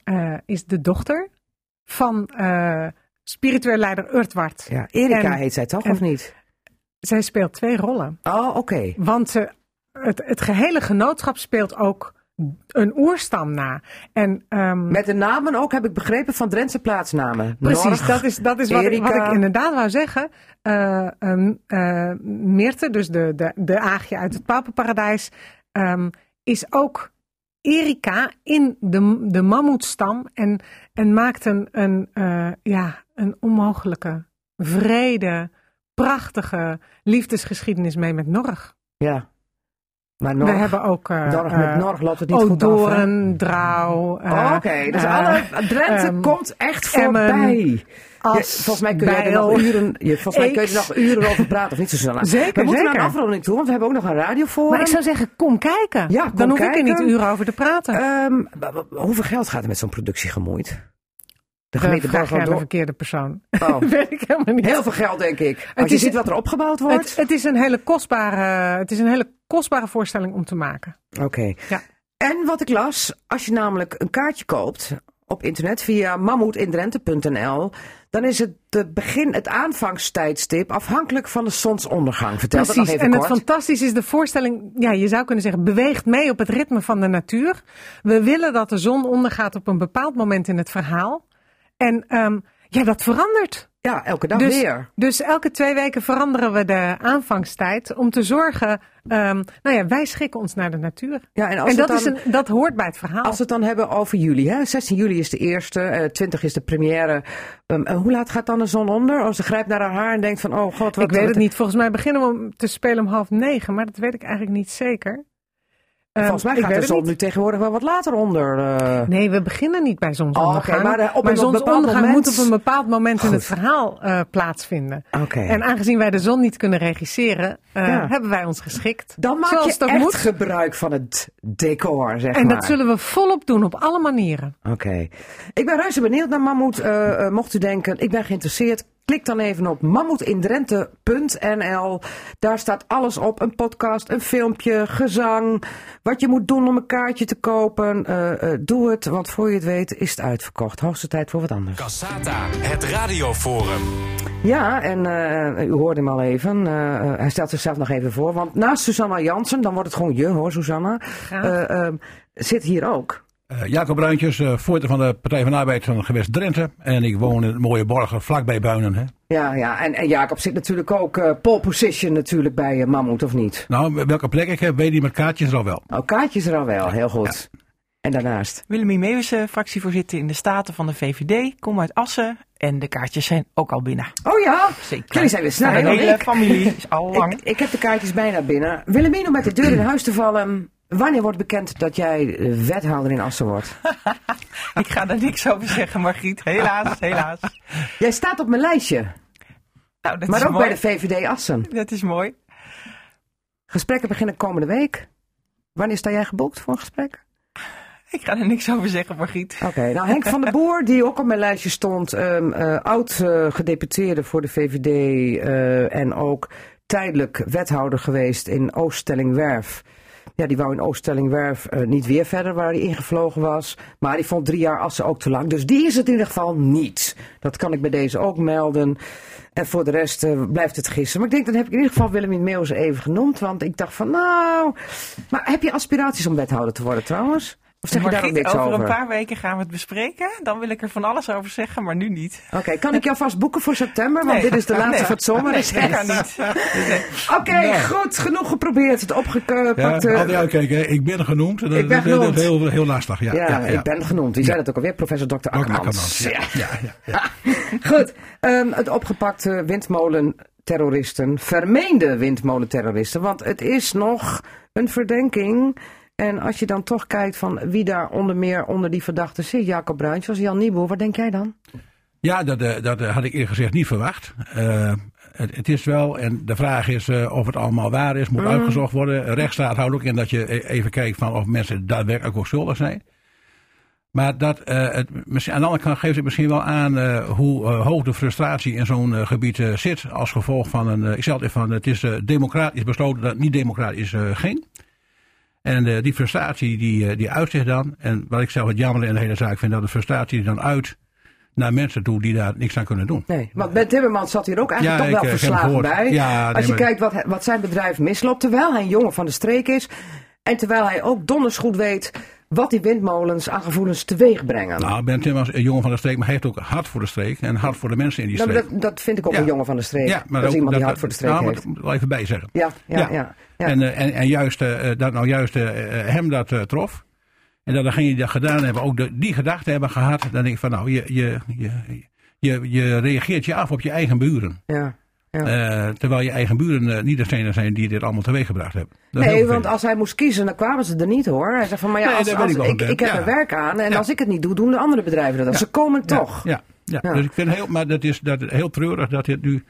eh, is de dochter van spiritueel leider Urtwart. Ja, Erika En- heet zij toch, en- of niet? Zij speelt twee rollen. Oh, oké. Want ze, het, het gehele genootschap speelt ook een oerstam na. En, ehm, Met de namen ook, heb ik begrepen, van Drentse plaatsnamen. Precies, Norg, dat is, dat is wat, ik, wat Erika. ik inderdaad wou zeggen. Eh, Meerte, dus de, de, de aagje uit het Papenparadijs, ehm, is ook Erika in de, de mammoetstam en, en maakt een, een, eh, ja, een onmogelijke, vrede, prachtige liefdesgeschiedenis mee met Norg. Ja. Maar We Norg, hebben ook uh, Norg met Norg loopt het niet goed af. eh, Oké, dus eh, alle Drenthe ehm, komt echt Emmen, voorbij. As, Je- volgens mij kun je er nog uren, je, volgens mij kun je er nog uren over praten, of niet, Susanna? Zeker, We moeten zeker. naar een afronding toe, want we hebben ook nog een radioforum. Maar ik zou zeggen, kom kijken. Ja, kom Dan hoef ik er niet uren over te praten. Ehm, hoeveel geld gaat er met zo'n productie gemoeid? De gemeente vraag de verkeerde persoon. Oh, weet ik helemaal niet. heel veel geld, denk ik. Als je is- ziet wat er opgebouwd wordt. Het, het, is een hele kostbare, het is een hele kostbare voorstelling om te maken. Oké. Ja. En wat ik las, als je namelijk een kaartje koopt op internet via mammoetindrenthe.nl, dan is het de begin, het aanvangstijdstip afhankelijk van de zonsondergang. Vertel dat nog Precies. even En kort. het fantastische is de voorstelling, ja, je zou kunnen zeggen, beweegt mee op het ritme van de natuur. We willen dat de zon ondergaat op een bepaald moment in het verhaal. En ehm, ja, dat verandert. Ja, elke dag Dus, weer. dus elke twee weken veranderen we de aanvangstijd om te zorgen, ehm, nou ja, wij schikken ons naar de natuur. Ja, en als, En dat, dan, is een, dat hoort bij het verhaal. als we het dan hebben over juli, hè? 16 juli is de eerste, eh 20 is de première. Ehm, en hoe laat gaat dan de zon onder? Als ze grijpt naar haar haar en denkt van, oh god, wat ik weet het niet. Volgens mij beginnen we te spelen om half negen, maar dat weet ik eigenlijk niet zeker. Volgens mij gaat de zon nu tegenwoordig wel wat later onder. eh. Nee, we beginnen niet bij zonsondergang. Oh, maar, eh, op zonsondergang moment- moet op een bepaald moment in het verhaal eh, plaatsvinden. En aangezien wij de zon niet kunnen regisseren, Ja. hebben wij ons geschikt. Dan maak zoals je echt moet. gebruik van het decor, zeg En maar. dat zullen we volop doen op alle manieren. Oké. Ik ben reuze benieuwd naar Mammoet. Mocht u denken, ik ben geïnteresseerd. Klik dan even op mammoetindrenthe.nl. Daar staat alles op. Een podcast, een filmpje, gezang. Wat je moet doen om een kaartje te kopen. Eh, eh, doe het, want voor je het weet is het uitverkocht. Hoogste tijd voor wat anders. Cassata, het radioforum. Ja, en eh, u hoorde hem al even. Hij stelt zichzelf nog even voor. Want naast Susanna Jansen, dan wordt het gewoon je hoor, Susanna. eh, eh, zit hier ook. Eh, Jacob Bruintjes, eh, voorzitter van de Partij van de Arbeid van gewest Drenthe. En ik woon in het mooie Borgen, vlakbij Buinen. Hè. Ja, ja. En, en Jacob zit natuurlijk ook eh pole position natuurlijk bij Mammoet, of niet? Nou, welke plek ik heb, weet je met kaartjes er al wel. Oh, kaartjes er al wel, heel goed. En daarnaast? Willemien Meeuwissen, fractievoorzitter in de Staten van de VVD. Kom uit Assen en de kaartjes zijn ook al binnen. Oh ja, Zeker. jullie zijn weer De sneller dan hele ik. familie is al lang. ik. Ik heb de kaartjes bijna binnen. Willemien, om met de deur in huis te vallen. Wanneer wordt bekend dat jij eh, wethouder in Assen wordt? Ik ga daar niks over zeggen, Margriet. Helaas, helaas. Jij staat op mijn lijstje, Nou, dat maar is ook mooi. bij de VVD Assen. Dat is mooi. Gesprekken beginnen komende week. Wanneer sta jij geboekt voor een gesprek? Ik ga er niks over zeggen, Margriet. Oké, nou Henk van der Boer, die ook op mijn lijstje stond, ehm, eh, oud eh, gedeputeerde voor de VVD en ook tijdelijk wethouder geweest in Ooststellingwerf. Ja, die wou in Ooststellingwerf eh, niet weer verder waar hij ingevlogen was. Maar die vond drie jaar Assen ook te lang. Dus die is het in ieder geval niet. Dat kan ik bij deze ook melden. En voor de rest eh, blijft het gissen. Maar ik denk, dan heb ik in ieder geval Willemien Meeuwse even genoemd. Want ik dacht van, nou... Maar heb je aspiraties om wethouder te worden trouwens? Of zeg je daar ook Margriet, niks over over? een paar weken gaan we het bespreken. Dan wil ik er van alles over zeggen, maar nu niet. Oké, kan ik jou vast boeken voor september? Want Nee. dit is de laatste Nee. van het zomer. Nee, dat kan niet. Nee. Oké, goed. Genoeg geprobeerd. Het Ja, opgepakt. eh, altijd uitkijken, hè. ik ben genoemd. Dat, Ik ben dat- dat- genoemd. Dat is heel, heel lastig. Ja, ja, ja, ja. ik ben genoemd. Wie zei dat ook alweer? Professor Dr. Dr. Akkermans. Akkermans, ja. Ja, ja, ja. Goed. ehm, het opgepakte windmolenterroristen. Vermeende windmolenterroristen. Want het is nog een verdenking. En als je dan toch kijkt van wie daar onder meer onder die verdachten zit. Jacob Bruins, zoals Jan Nieboer. Wat denk jij dan? Ja, dat, eh, dat eh, had ik eerlijk gezegd niet verwacht. Eh, het, het is wel, en de vraag is of het allemaal waar is, moet uitgezocht worden. Rechtsstaat houdt ook in dat je e- even kijkt van of mensen daadwerkelijk ook schuldig zijn. Maar dat, het, aan de andere kant geeft het misschien wel aan hoe hoog de frustratie in zo'n gebied zit. Als gevolg van een, ik zeg altijd van, het is democratisch besloten dat het niet democratisch ging. En eh, die frustratie die, eh, die uit zich dan. En wat ik zelf het jammer in de hele zaak vind, dat de frustratie die dan uit naar mensen toe die daar niks aan kunnen doen. Nee, want Ben Timmermans zat hier ook eigenlijk Ja, toch wel ik, eh, verslagen bij. Ja, nee, Als je maar- kijkt wat, wat zijn bedrijf misloopt, terwijl hij een jongen van de streek is. En terwijl hij ook donders goed weet wat die windmolens aan gevoelens teweeg brengen. Nou, Ben Timmers is een jongen van de streek, maar hij heeft ook hart voor de streek en hart voor de mensen in die Nou, streek. maar dat, dat vind ik ook Ja. een jongen van de streek. ja, maar dat is iemand die hart voor de streek nou, heeft. dat even bij zeggen. Ja, ja, ja. Ja. ja, En, eh, en, en juist eh, dat nou juist eh, eh, hem dat eh, trof. En dat degenen die dat gedaan hebben, ook de, die gedachten hebben gehad. Dan denk ik van nou, je, je, je, je, je reageert je af op je eigen buren. ja. Ja. Eh, terwijl je eigen buren eh, niet degene zijn die dit allemaal teweeggebracht hebben. Dat Nee, want als hij moest kiezen, dan kwamen ze er niet hoor. Hij zegt van, maar ja, Nee, als, als- ik ik, heb Ja. er werk aan en Ja. als ik het niet doe, doen de andere bedrijven dat. Ze komen toch. Ja, ja. Dus ik vind heel, maar dat is, dat heel treurig dat dit nu.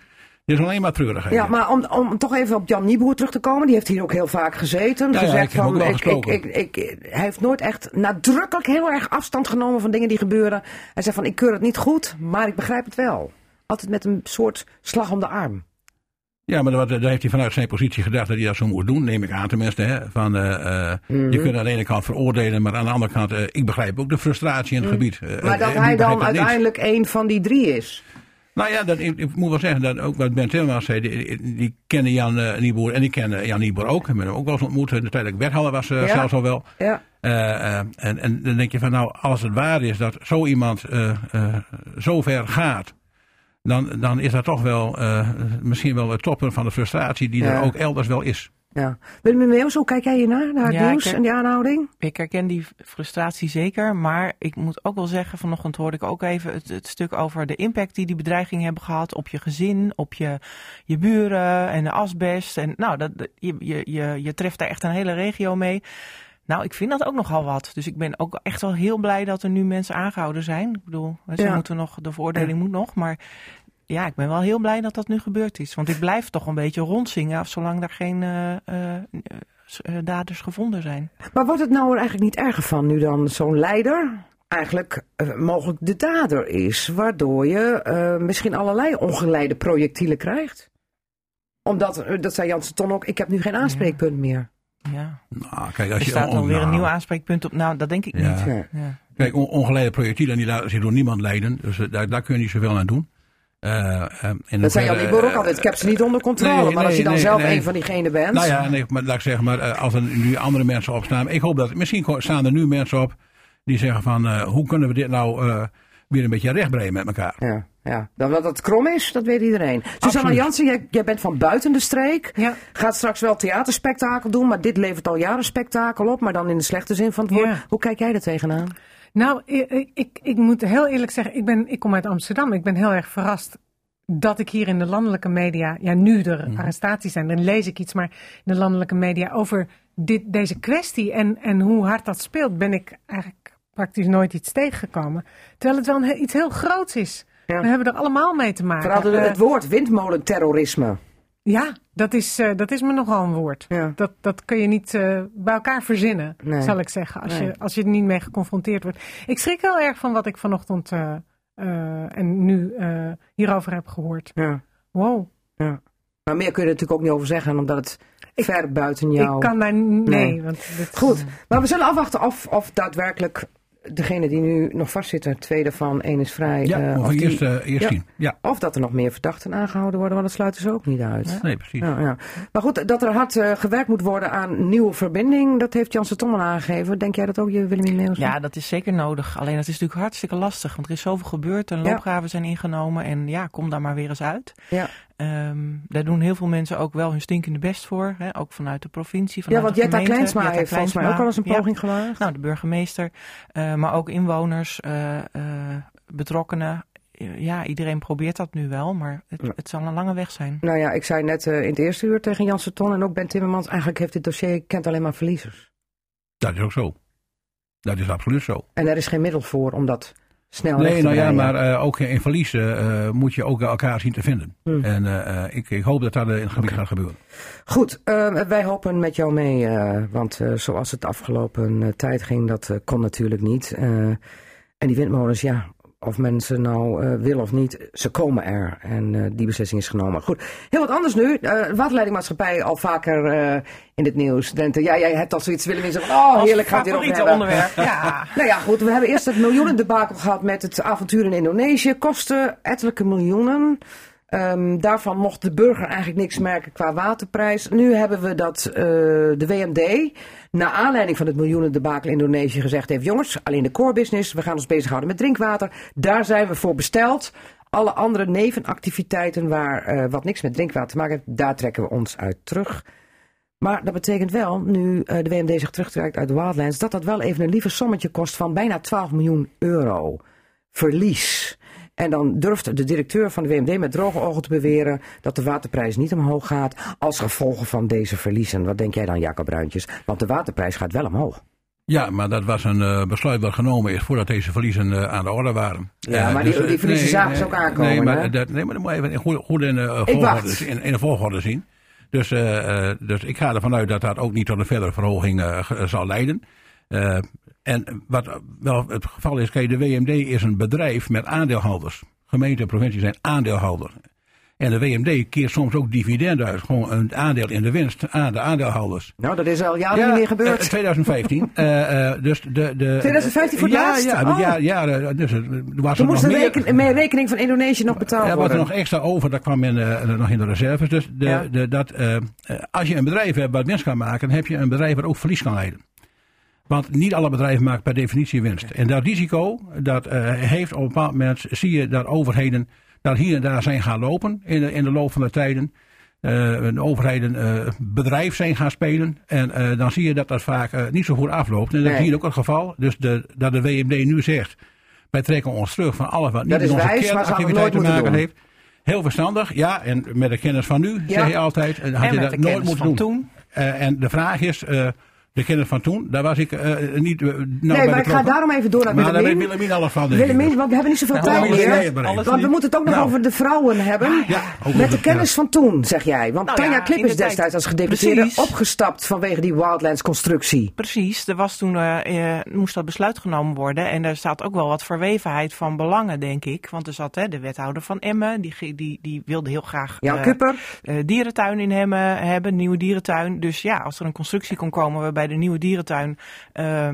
Dit is alleen maar treurig. Ja, maar om, om toch even op Jan Nieboer terug te komen. Die heeft hier ook heel vaak gezeten. Gezegd van, ik, ik, ik, ik- hij heeft nooit echt nadrukkelijk heel erg afstand genomen van dingen die gebeuren. Hij zegt van, ik keur het niet goed, maar ik begrijp het wel. Altijd met een soort slag om de arm. Ja, maar dat, dat heeft hij vanuit zijn positie gedacht dat hij dat zo moest doen, neem ik aan tenminste. Hè, van, eh, eh, Mhm. Je kunt aan de ene kant veroordelen, maar aan de andere kant, eh, ik begrijp ook de frustratie in het gebied. Mhm. Maar eh, dat hij dan uiteindelijk een van die drie is. Nou ja, dat, ik, ik moet wel zeggen, dat ook wat Ben Timmermans zei, die, die kende Jan uh, Nieboer en ik ken Jan Nieboer ook. Ik ben hem ook wel eens ontmoet, de tijd dat ik wethouder was Ja. zelfs al wel. Ja. En, en dan denk je van nou, als het waar is dat zo iemand zo ver gaat, dan, dan is dat toch wel uh, misschien wel het toppen van de frustratie die Ja. er ook elders wel is. Ja. Willem Meeuws, hoe kijk jij hiernaar, naar het Ja, nieuws ik- en die aanhouding? Ik herken die frustratie zeker, maar ik moet ook wel zeggen, vanochtend hoorde ik ook even het, het stuk over de impact die die bedreigingen hebben gehad op je gezin, op je, je buren en de asbest. En nou, dat, dat- je, je, je, je treft daar echt een hele regio mee. Nou, ik vind dat ook nogal wat. Dus ik ben ook echt wel heel blij dat er nu mensen aangehouden zijn. Ik bedoel, ze Ja. moeten nog, de veroordeling moet nog, maar ja, ik ben wel heel blij dat dat nu gebeurd is. Want ik blijf toch een beetje rondzingen, zolang er geen eh, eh, eh, daders gevonden zijn. Maar wordt het nou er eigenlijk niet erger van nu dan zo'n leider eigenlijk mogelijk de dader is? Waardoor je misschien allerlei ongeleide projectielen krijgt? Omdat, dat zei Janssen Ton ook, ik heb nu geen aanspreekpunt meer. Ja. Nou, kijk, als Er je staat alweer nou, een nieuw aanspreekpunt op. Nou, dat denk ik Ja. niet. Ja. Kijk, on- ongeleide projectielen die laten zich door niemand leiden. Dus eh, daar, daar kun je niet zoveel aan doen. Eh, eh, in Dat zei Jan ook altijd, ik heb ze niet onder controle. nee, maar als je dan nee, zelf nee. een van diegenen bent... Nou ja, nee, maar laat ik zeggen, maar als er nu andere mensen opstaan. Ik hoop dat, misschien staan er nu mensen op die zeggen van, eh, hoe kunnen we dit nou eh, weer een beetje rechtbreien met elkaar. Ja, ja. Dan dat het krom is, dat weet iedereen. Susanne Absoluut. Jansen, jij, jij bent van buiten de streek. Ja. Gaat straks wel theaterspektakel doen, maar dit levert al jaren spektakel op. Maar dan in de slechte zin van het woord. Ja. Hoe kijk jij er tegenaan? Nou, ik, ik, ik, moet heel eerlijk zeggen, ik, ben, ik kom uit Amsterdam. Ik ben heel erg verrast dat ik hier in de landelijke media, ja nu er arrestaties zijn, dan lees ik iets, maar in de landelijke media over dit, deze kwestie en, en hoe hard dat speelt, ben ik eigenlijk praktisch nooit iets tegengekomen. Terwijl het wel een, iets heel groots is. Ja. We hebben er allemaal mee te maken. Vooral Eh, het woord windmolenterrorisme. ja, dat is, eh, dat is me nogal een woord. Ja. Dat, dat kun je niet eh, bij elkaar verzinnen, Nee. zal ik zeggen, als, Nee. je, als je er niet mee geconfronteerd wordt. Ik schrik heel erg van wat ik vanochtend en nu hierover heb gehoord. Ja, Wow. ja. Maar meer kun je er natuurlijk ook niet over zeggen, omdat het ver buiten jou... Ik kan daar... Nee, Nee. want dit, Goed, maar we zullen afwachten of, of daadwerkelijk degene die nu nog vastzitten, twee daarvan, één is vrij. Ja, eh, of of, die- eerst, eh, eerst Ja. zien. Ja, of dat er nog meer verdachten aangehouden worden, want dat sluiten ze ook niet uit. nee, precies. Ja, ja. Maar goed, dat er hard eh, gewerkt moet worden aan nieuwe verbinding, dat heeft Janssen Tommen aangegeven. Denk jij dat ook, je Willem Neels? Ja, dat is zeker nodig. Alleen het is natuurlijk hartstikke lastig. Want er is zoveel gebeurd. En Ja. loopgraven zijn ingenomen. En ja, kom daar maar weer eens uit. Ja. Ehm, daar doen heel veel mensen ook wel hun stinkende best voor. Hè? Ook vanuit de provincie, Ja, vanuit want de Jetta gemeente. Kleinsma Jetta heeft volgens mij ook wel eens een ja. poging gewaagd. Nou, de burgemeester. eh, maar ook inwoners, eh, eh, betrokkenen. Ja, iedereen probeert dat nu wel. Maar het, Ja. het zal een lange weg zijn. Nou ja, ik zei net eh, in het eerste uur tegen Janssen Ton en ook Ben Timmermans, eigenlijk heeft dit dossier kent alleen maar verliezers. Dat is ook zo. Dat is absoluut zo. En er is geen middel voor om dat snel Nee, nou ja, maar eh, ook in verliezen eh, moet je ook elkaar zien te vinden. Hmm. En eh, ik, ik hoop dat dat in het gebied gaat gebeuren. Goed, wij hopen met jou mee, want zoals het afgelopen tijd ging, dat kon natuurlijk niet. En die windmolens, ja, of mensen nou eh willen of niet, ze komen er. En eh, die beslissing is genomen. Goed, heel wat anders nu. Eh waterleidingmaatschappij al vaker in het nieuws. Dente, ja, jij hebt al zoiets willen zeggen. Oh, heerlijk gaat hierover hebben. onderwerp. Ja. Nou ja, goed. We hebben eerst het miljoenendebakel gehad met het avontuur in Indonesië. Kosten ettelijke miljoenen. Ehm, daarvan mocht de burger eigenlijk niks merken qua waterprijs. Nu hebben we dat eh, de WMD, naar aanleiding van het miljoenendebakel in Indonesië, gezegd heeft: jongens, alleen de core business, we gaan ons bezighouden met drinkwater. Daar zijn we voor besteld. Alle andere nevenactiviteiten waar eh, wat niks met drinkwater te maken heeft, daar trekken we ons uit terug. Maar dat betekent wel, nu eh, de WMD zich terugtrekt uit de Wildlands, dat dat wel even een lieve sommetje kost van bijna 12 miljoen euro verlies. En dan durft de directeur van de WMD met droge ogen te beweren dat de waterprijs niet omhoog gaat als gevolg van deze verliezen. Wat denk jij dan, Jacob Bruintjes? Want de waterprijs gaat wel omhoog. Ja, maar dat was een uh, besluit dat genomen is voordat deze verliezen uh, aan de orde waren. Ja, uh, maar die, dus, die verliezen nee, zagen ze ook aankomen. Nee, maar, hè? dat, nee, maar dat moet je even goed, goed in, volgorde, in, in de volgorde zien. Dus, dus ik ga ervan uit dat dat ook niet tot een verdere verhoging zal leiden. En wat wel het geval is, kijk, de WMD is een bedrijf met aandeelhouders. Gemeente en provincie zijn aandeelhouder. En de WMD keert soms ook dividend uit. Gewoon een aandeel in de winst aan de aandeelhouders. Nou, dat is al jaren ja, niet meer gebeurd. Uh, 2015. uh, dus de, de, 2015 voor het ja, laatst? Ja, oh. ja, ja, dus er was Toen er moest nog de reken, meer, rekening van Indonesië nog betaald er worden. was er nog extra over, dat kwam in, uh, nog in de reserves. Dus de, Ja. de, dat, uh, als je een bedrijf hebt wat winst kan maken, dan heb je een bedrijf wat ook verlies kan leiden. Want niet alle bedrijven maken per definitie winst. En dat risico, dat uh, heeft op een bepaald moment, zie je dat overheden daar hier en daar zijn gaan lopen in de, in de loop van de tijden. Uh, de overheden uh, bedrijf zijn gaan spelen. En dan zie je dat dat vaak niet zo goed afloopt. En dat Nee. zie je ook het geval. Dus de, dat de WMD nu zegt, wij trekken ons terug van alles wat niet met is onze wijs, het kernactiviteit te maken heeft. Heel verstandig, ja. En met de kennis van nu, Ja. zeg je altijd, en had En je dat nooit moeten doen. toen. En de vraag is, de kennis van toen, daar was ik uh, niet uh, nou nee, bij maar ik ga daarom even door naar Maar daar Willemien. Alles van. ik. Willemien, want we hebben niet zoveel Ja, tijd meer. maar Want we niet. moeten het ook nog Nou. over de vrouwen hebben. Ja, Met de kennis ja. van toen, zeg jij. Want Nou Tanja ja, Klip in is de tijd. destijds als gedeputeerde Precies. opgestapt vanwege die Wildlands-constructie. Precies, er was toen, eh, eh, moest dat besluit genomen worden. En er staat ook wel wat verwevenheid van belangen, denk ik. Want er zat hè, de wethouder van Emmen, die, die, die wilde heel graag Jan eh, Kupper. eh, dierentuin in Emmen hebben, nieuwe dierentuin. Dus ja, als er een constructie kon komen waarbij de nieuwe dierentuin... eh,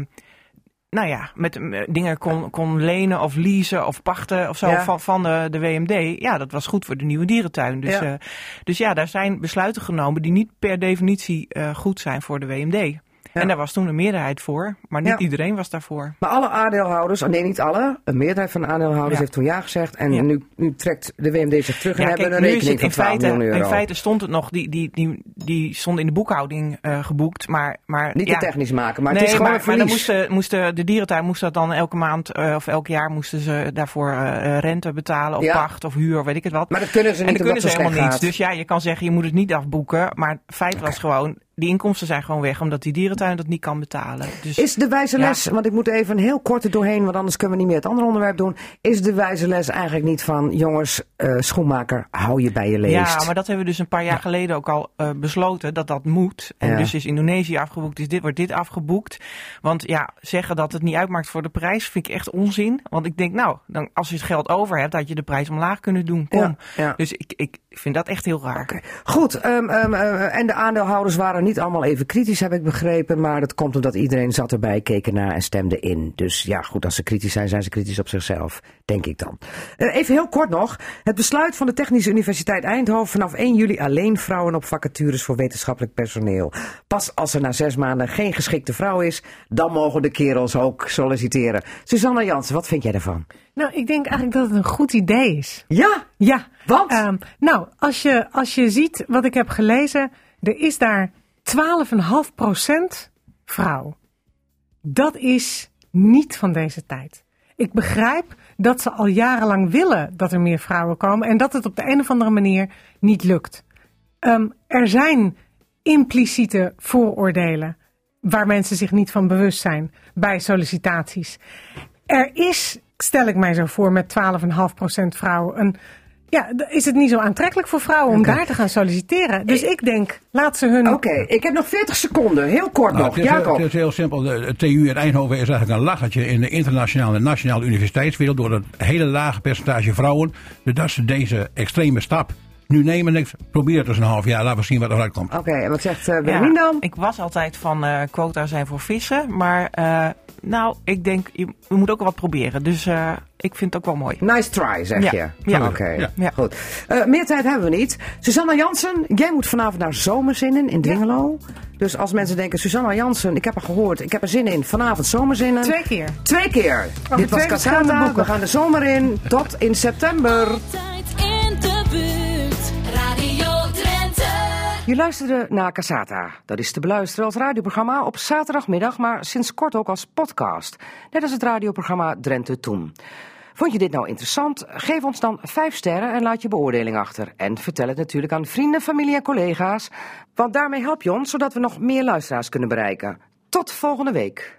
nou ja, met eh, dingen kon, kon lenen of leasen of pachten of zo Ja. van, van de, de WMD. Ja, dat was goed voor de nieuwe dierentuin. Dus Ja. ja, dus ja daar zijn besluiten genomen die niet per definitie eh, goed zijn voor de WMD. En daar was toen een meerderheid voor, maar niet iedereen was daarvoor. Maar alle aandeelhouders, oh nee niet alle, een meerderheid van de aandeelhouders heeft toen ja gezegd. En nu, nu trekt de WMD zich terug en Ja, hebben kijk, een rekening het van in 12 feite, miljoen euro. in feite stond het nog, die, die, die, die stond in de boekhouding eh, geboekt, maar, maar niet te technisch maken, maar nee, het is gewoon maar, een maar dan moesten, moesten de dierentuin moest dat dan elke maand eh, of elk jaar moesten ze daarvoor eh, rente betalen of pacht of huur of weet ik het wat. Maar dat kunnen ze en niet dat omdat kunnen ze helemaal niet. Dus ja, je kan zeggen je moet het niet afboeken, maar het feit was gewoon die inkomsten zijn gewoon weg omdat die dierentuin dat niet kan betalen. Dus Is de wijze Ja. les, want ik moet even een heel kort er doorheen, want anders kunnen we niet meer het andere onderwerp doen. Is de wijze les eigenlijk niet van, jongens, eh, schoenmaker, hou je bij je leest. Ja, maar dat hebben we dus een paar jaar geleden ook al eh, besloten dat dat moet. En Ja. dus is Indonesië afgeboekt, dus dit wordt dit afgeboekt. Want ja, zeggen dat het niet uitmaakt voor de prijs vind ik echt onzin. Want ik denk, nou, dan, als je het geld over hebt, had je de prijs omlaag kunnen doen. Kom. Dus ik, ik vind dat echt heel raar. Goed, ehm, ehm, eh, en de aandeelhouders waren niet allemaal even kritisch, heb ik begrepen. Maar dat komt omdat iedereen zat erbij, keek ernaar en stemde in. Dus ja, goed, als ze kritisch zijn, zijn ze kritisch op zichzelf, denk ik dan. Eh, even heel kort nog. Het besluit van de Technische Universiteit Eindhoven vanaf 1 juli alleen vrouwen op vacatures voor wetenschappelijk personeel. Pas als er na zes maanden geen geschikte vrouw is, dan mogen de kerels ook solliciteren. Susanna Jansen, wat vind jij daarvan? Nou, ik denk eigenlijk dat het een goed idee is. Ja, Ja. want? Ehm, nou, als je, als je ziet wat ik heb gelezen, er is daar 12,5% vrouw. Dat is niet van deze tijd. Ik begrijp dat ze al jarenlang willen dat er meer vrouwen komen en dat het op de een of andere manier niet lukt. Ehm, er zijn impliciete vooroordelen waar mensen zich niet van bewust zijn bij sollicitaties. Er is, stel ik mij zo voor, met 12,5% vrouwen een. Ja, is het niet zo aantrekkelijk voor vrouwen om daar te gaan solliciteren? Dus ik denk, laat ze hun. Oké, ik heb nog 40 seconden. Heel kort Nou, nog. het, is, Jacob. het is heel simpel. De, de TU in Eindhoven is eigenlijk een lachertje in de internationale en nationale universiteitswereld. Door het hele lage percentage vrouwen. Dus dat ze deze extreme stap nu nemen. En ik probeer het dus een half jaar. Laten we zien wat eruit komt. Oké, en wat zegt uh, Benjamin dan? ik was altijd van eh, quota zijn voor vissen, maar eh, nou, ik denk, je, we moeten ook wel wat proberen. Dus eh, ik vind het ook wel mooi. Nice try, zeg Ja. je. Ja. Oké, Ja. Ja. goed. Eh, meer tijd hebben we niet. Susanna Jansen, jij moet vanavond naar Zomerzinnen in Dwingelo. Dus als mensen denken, Susanna Jansen, ik heb haar gehoord, ik heb er zin in. Vanavond Zomerzinnen. Twee keer. Twee keer. Dit was twee verschillende Casata. boeken. We gaan de zomer in. Tot in september. Je luisterde naar Casata. Dat is te beluisteren als radioprogramma op zaterdagmiddag, maar sinds kort ook als podcast. Net als het radioprogramma Drenthe Toen. Vond je dit nou interessant? Geef ons dan 5 sterren en laat je beoordeling achter. En vertel het natuurlijk aan vrienden, familie en collega's. Want daarmee help je ons zodat we nog meer luisteraars kunnen bereiken. Tot volgende week.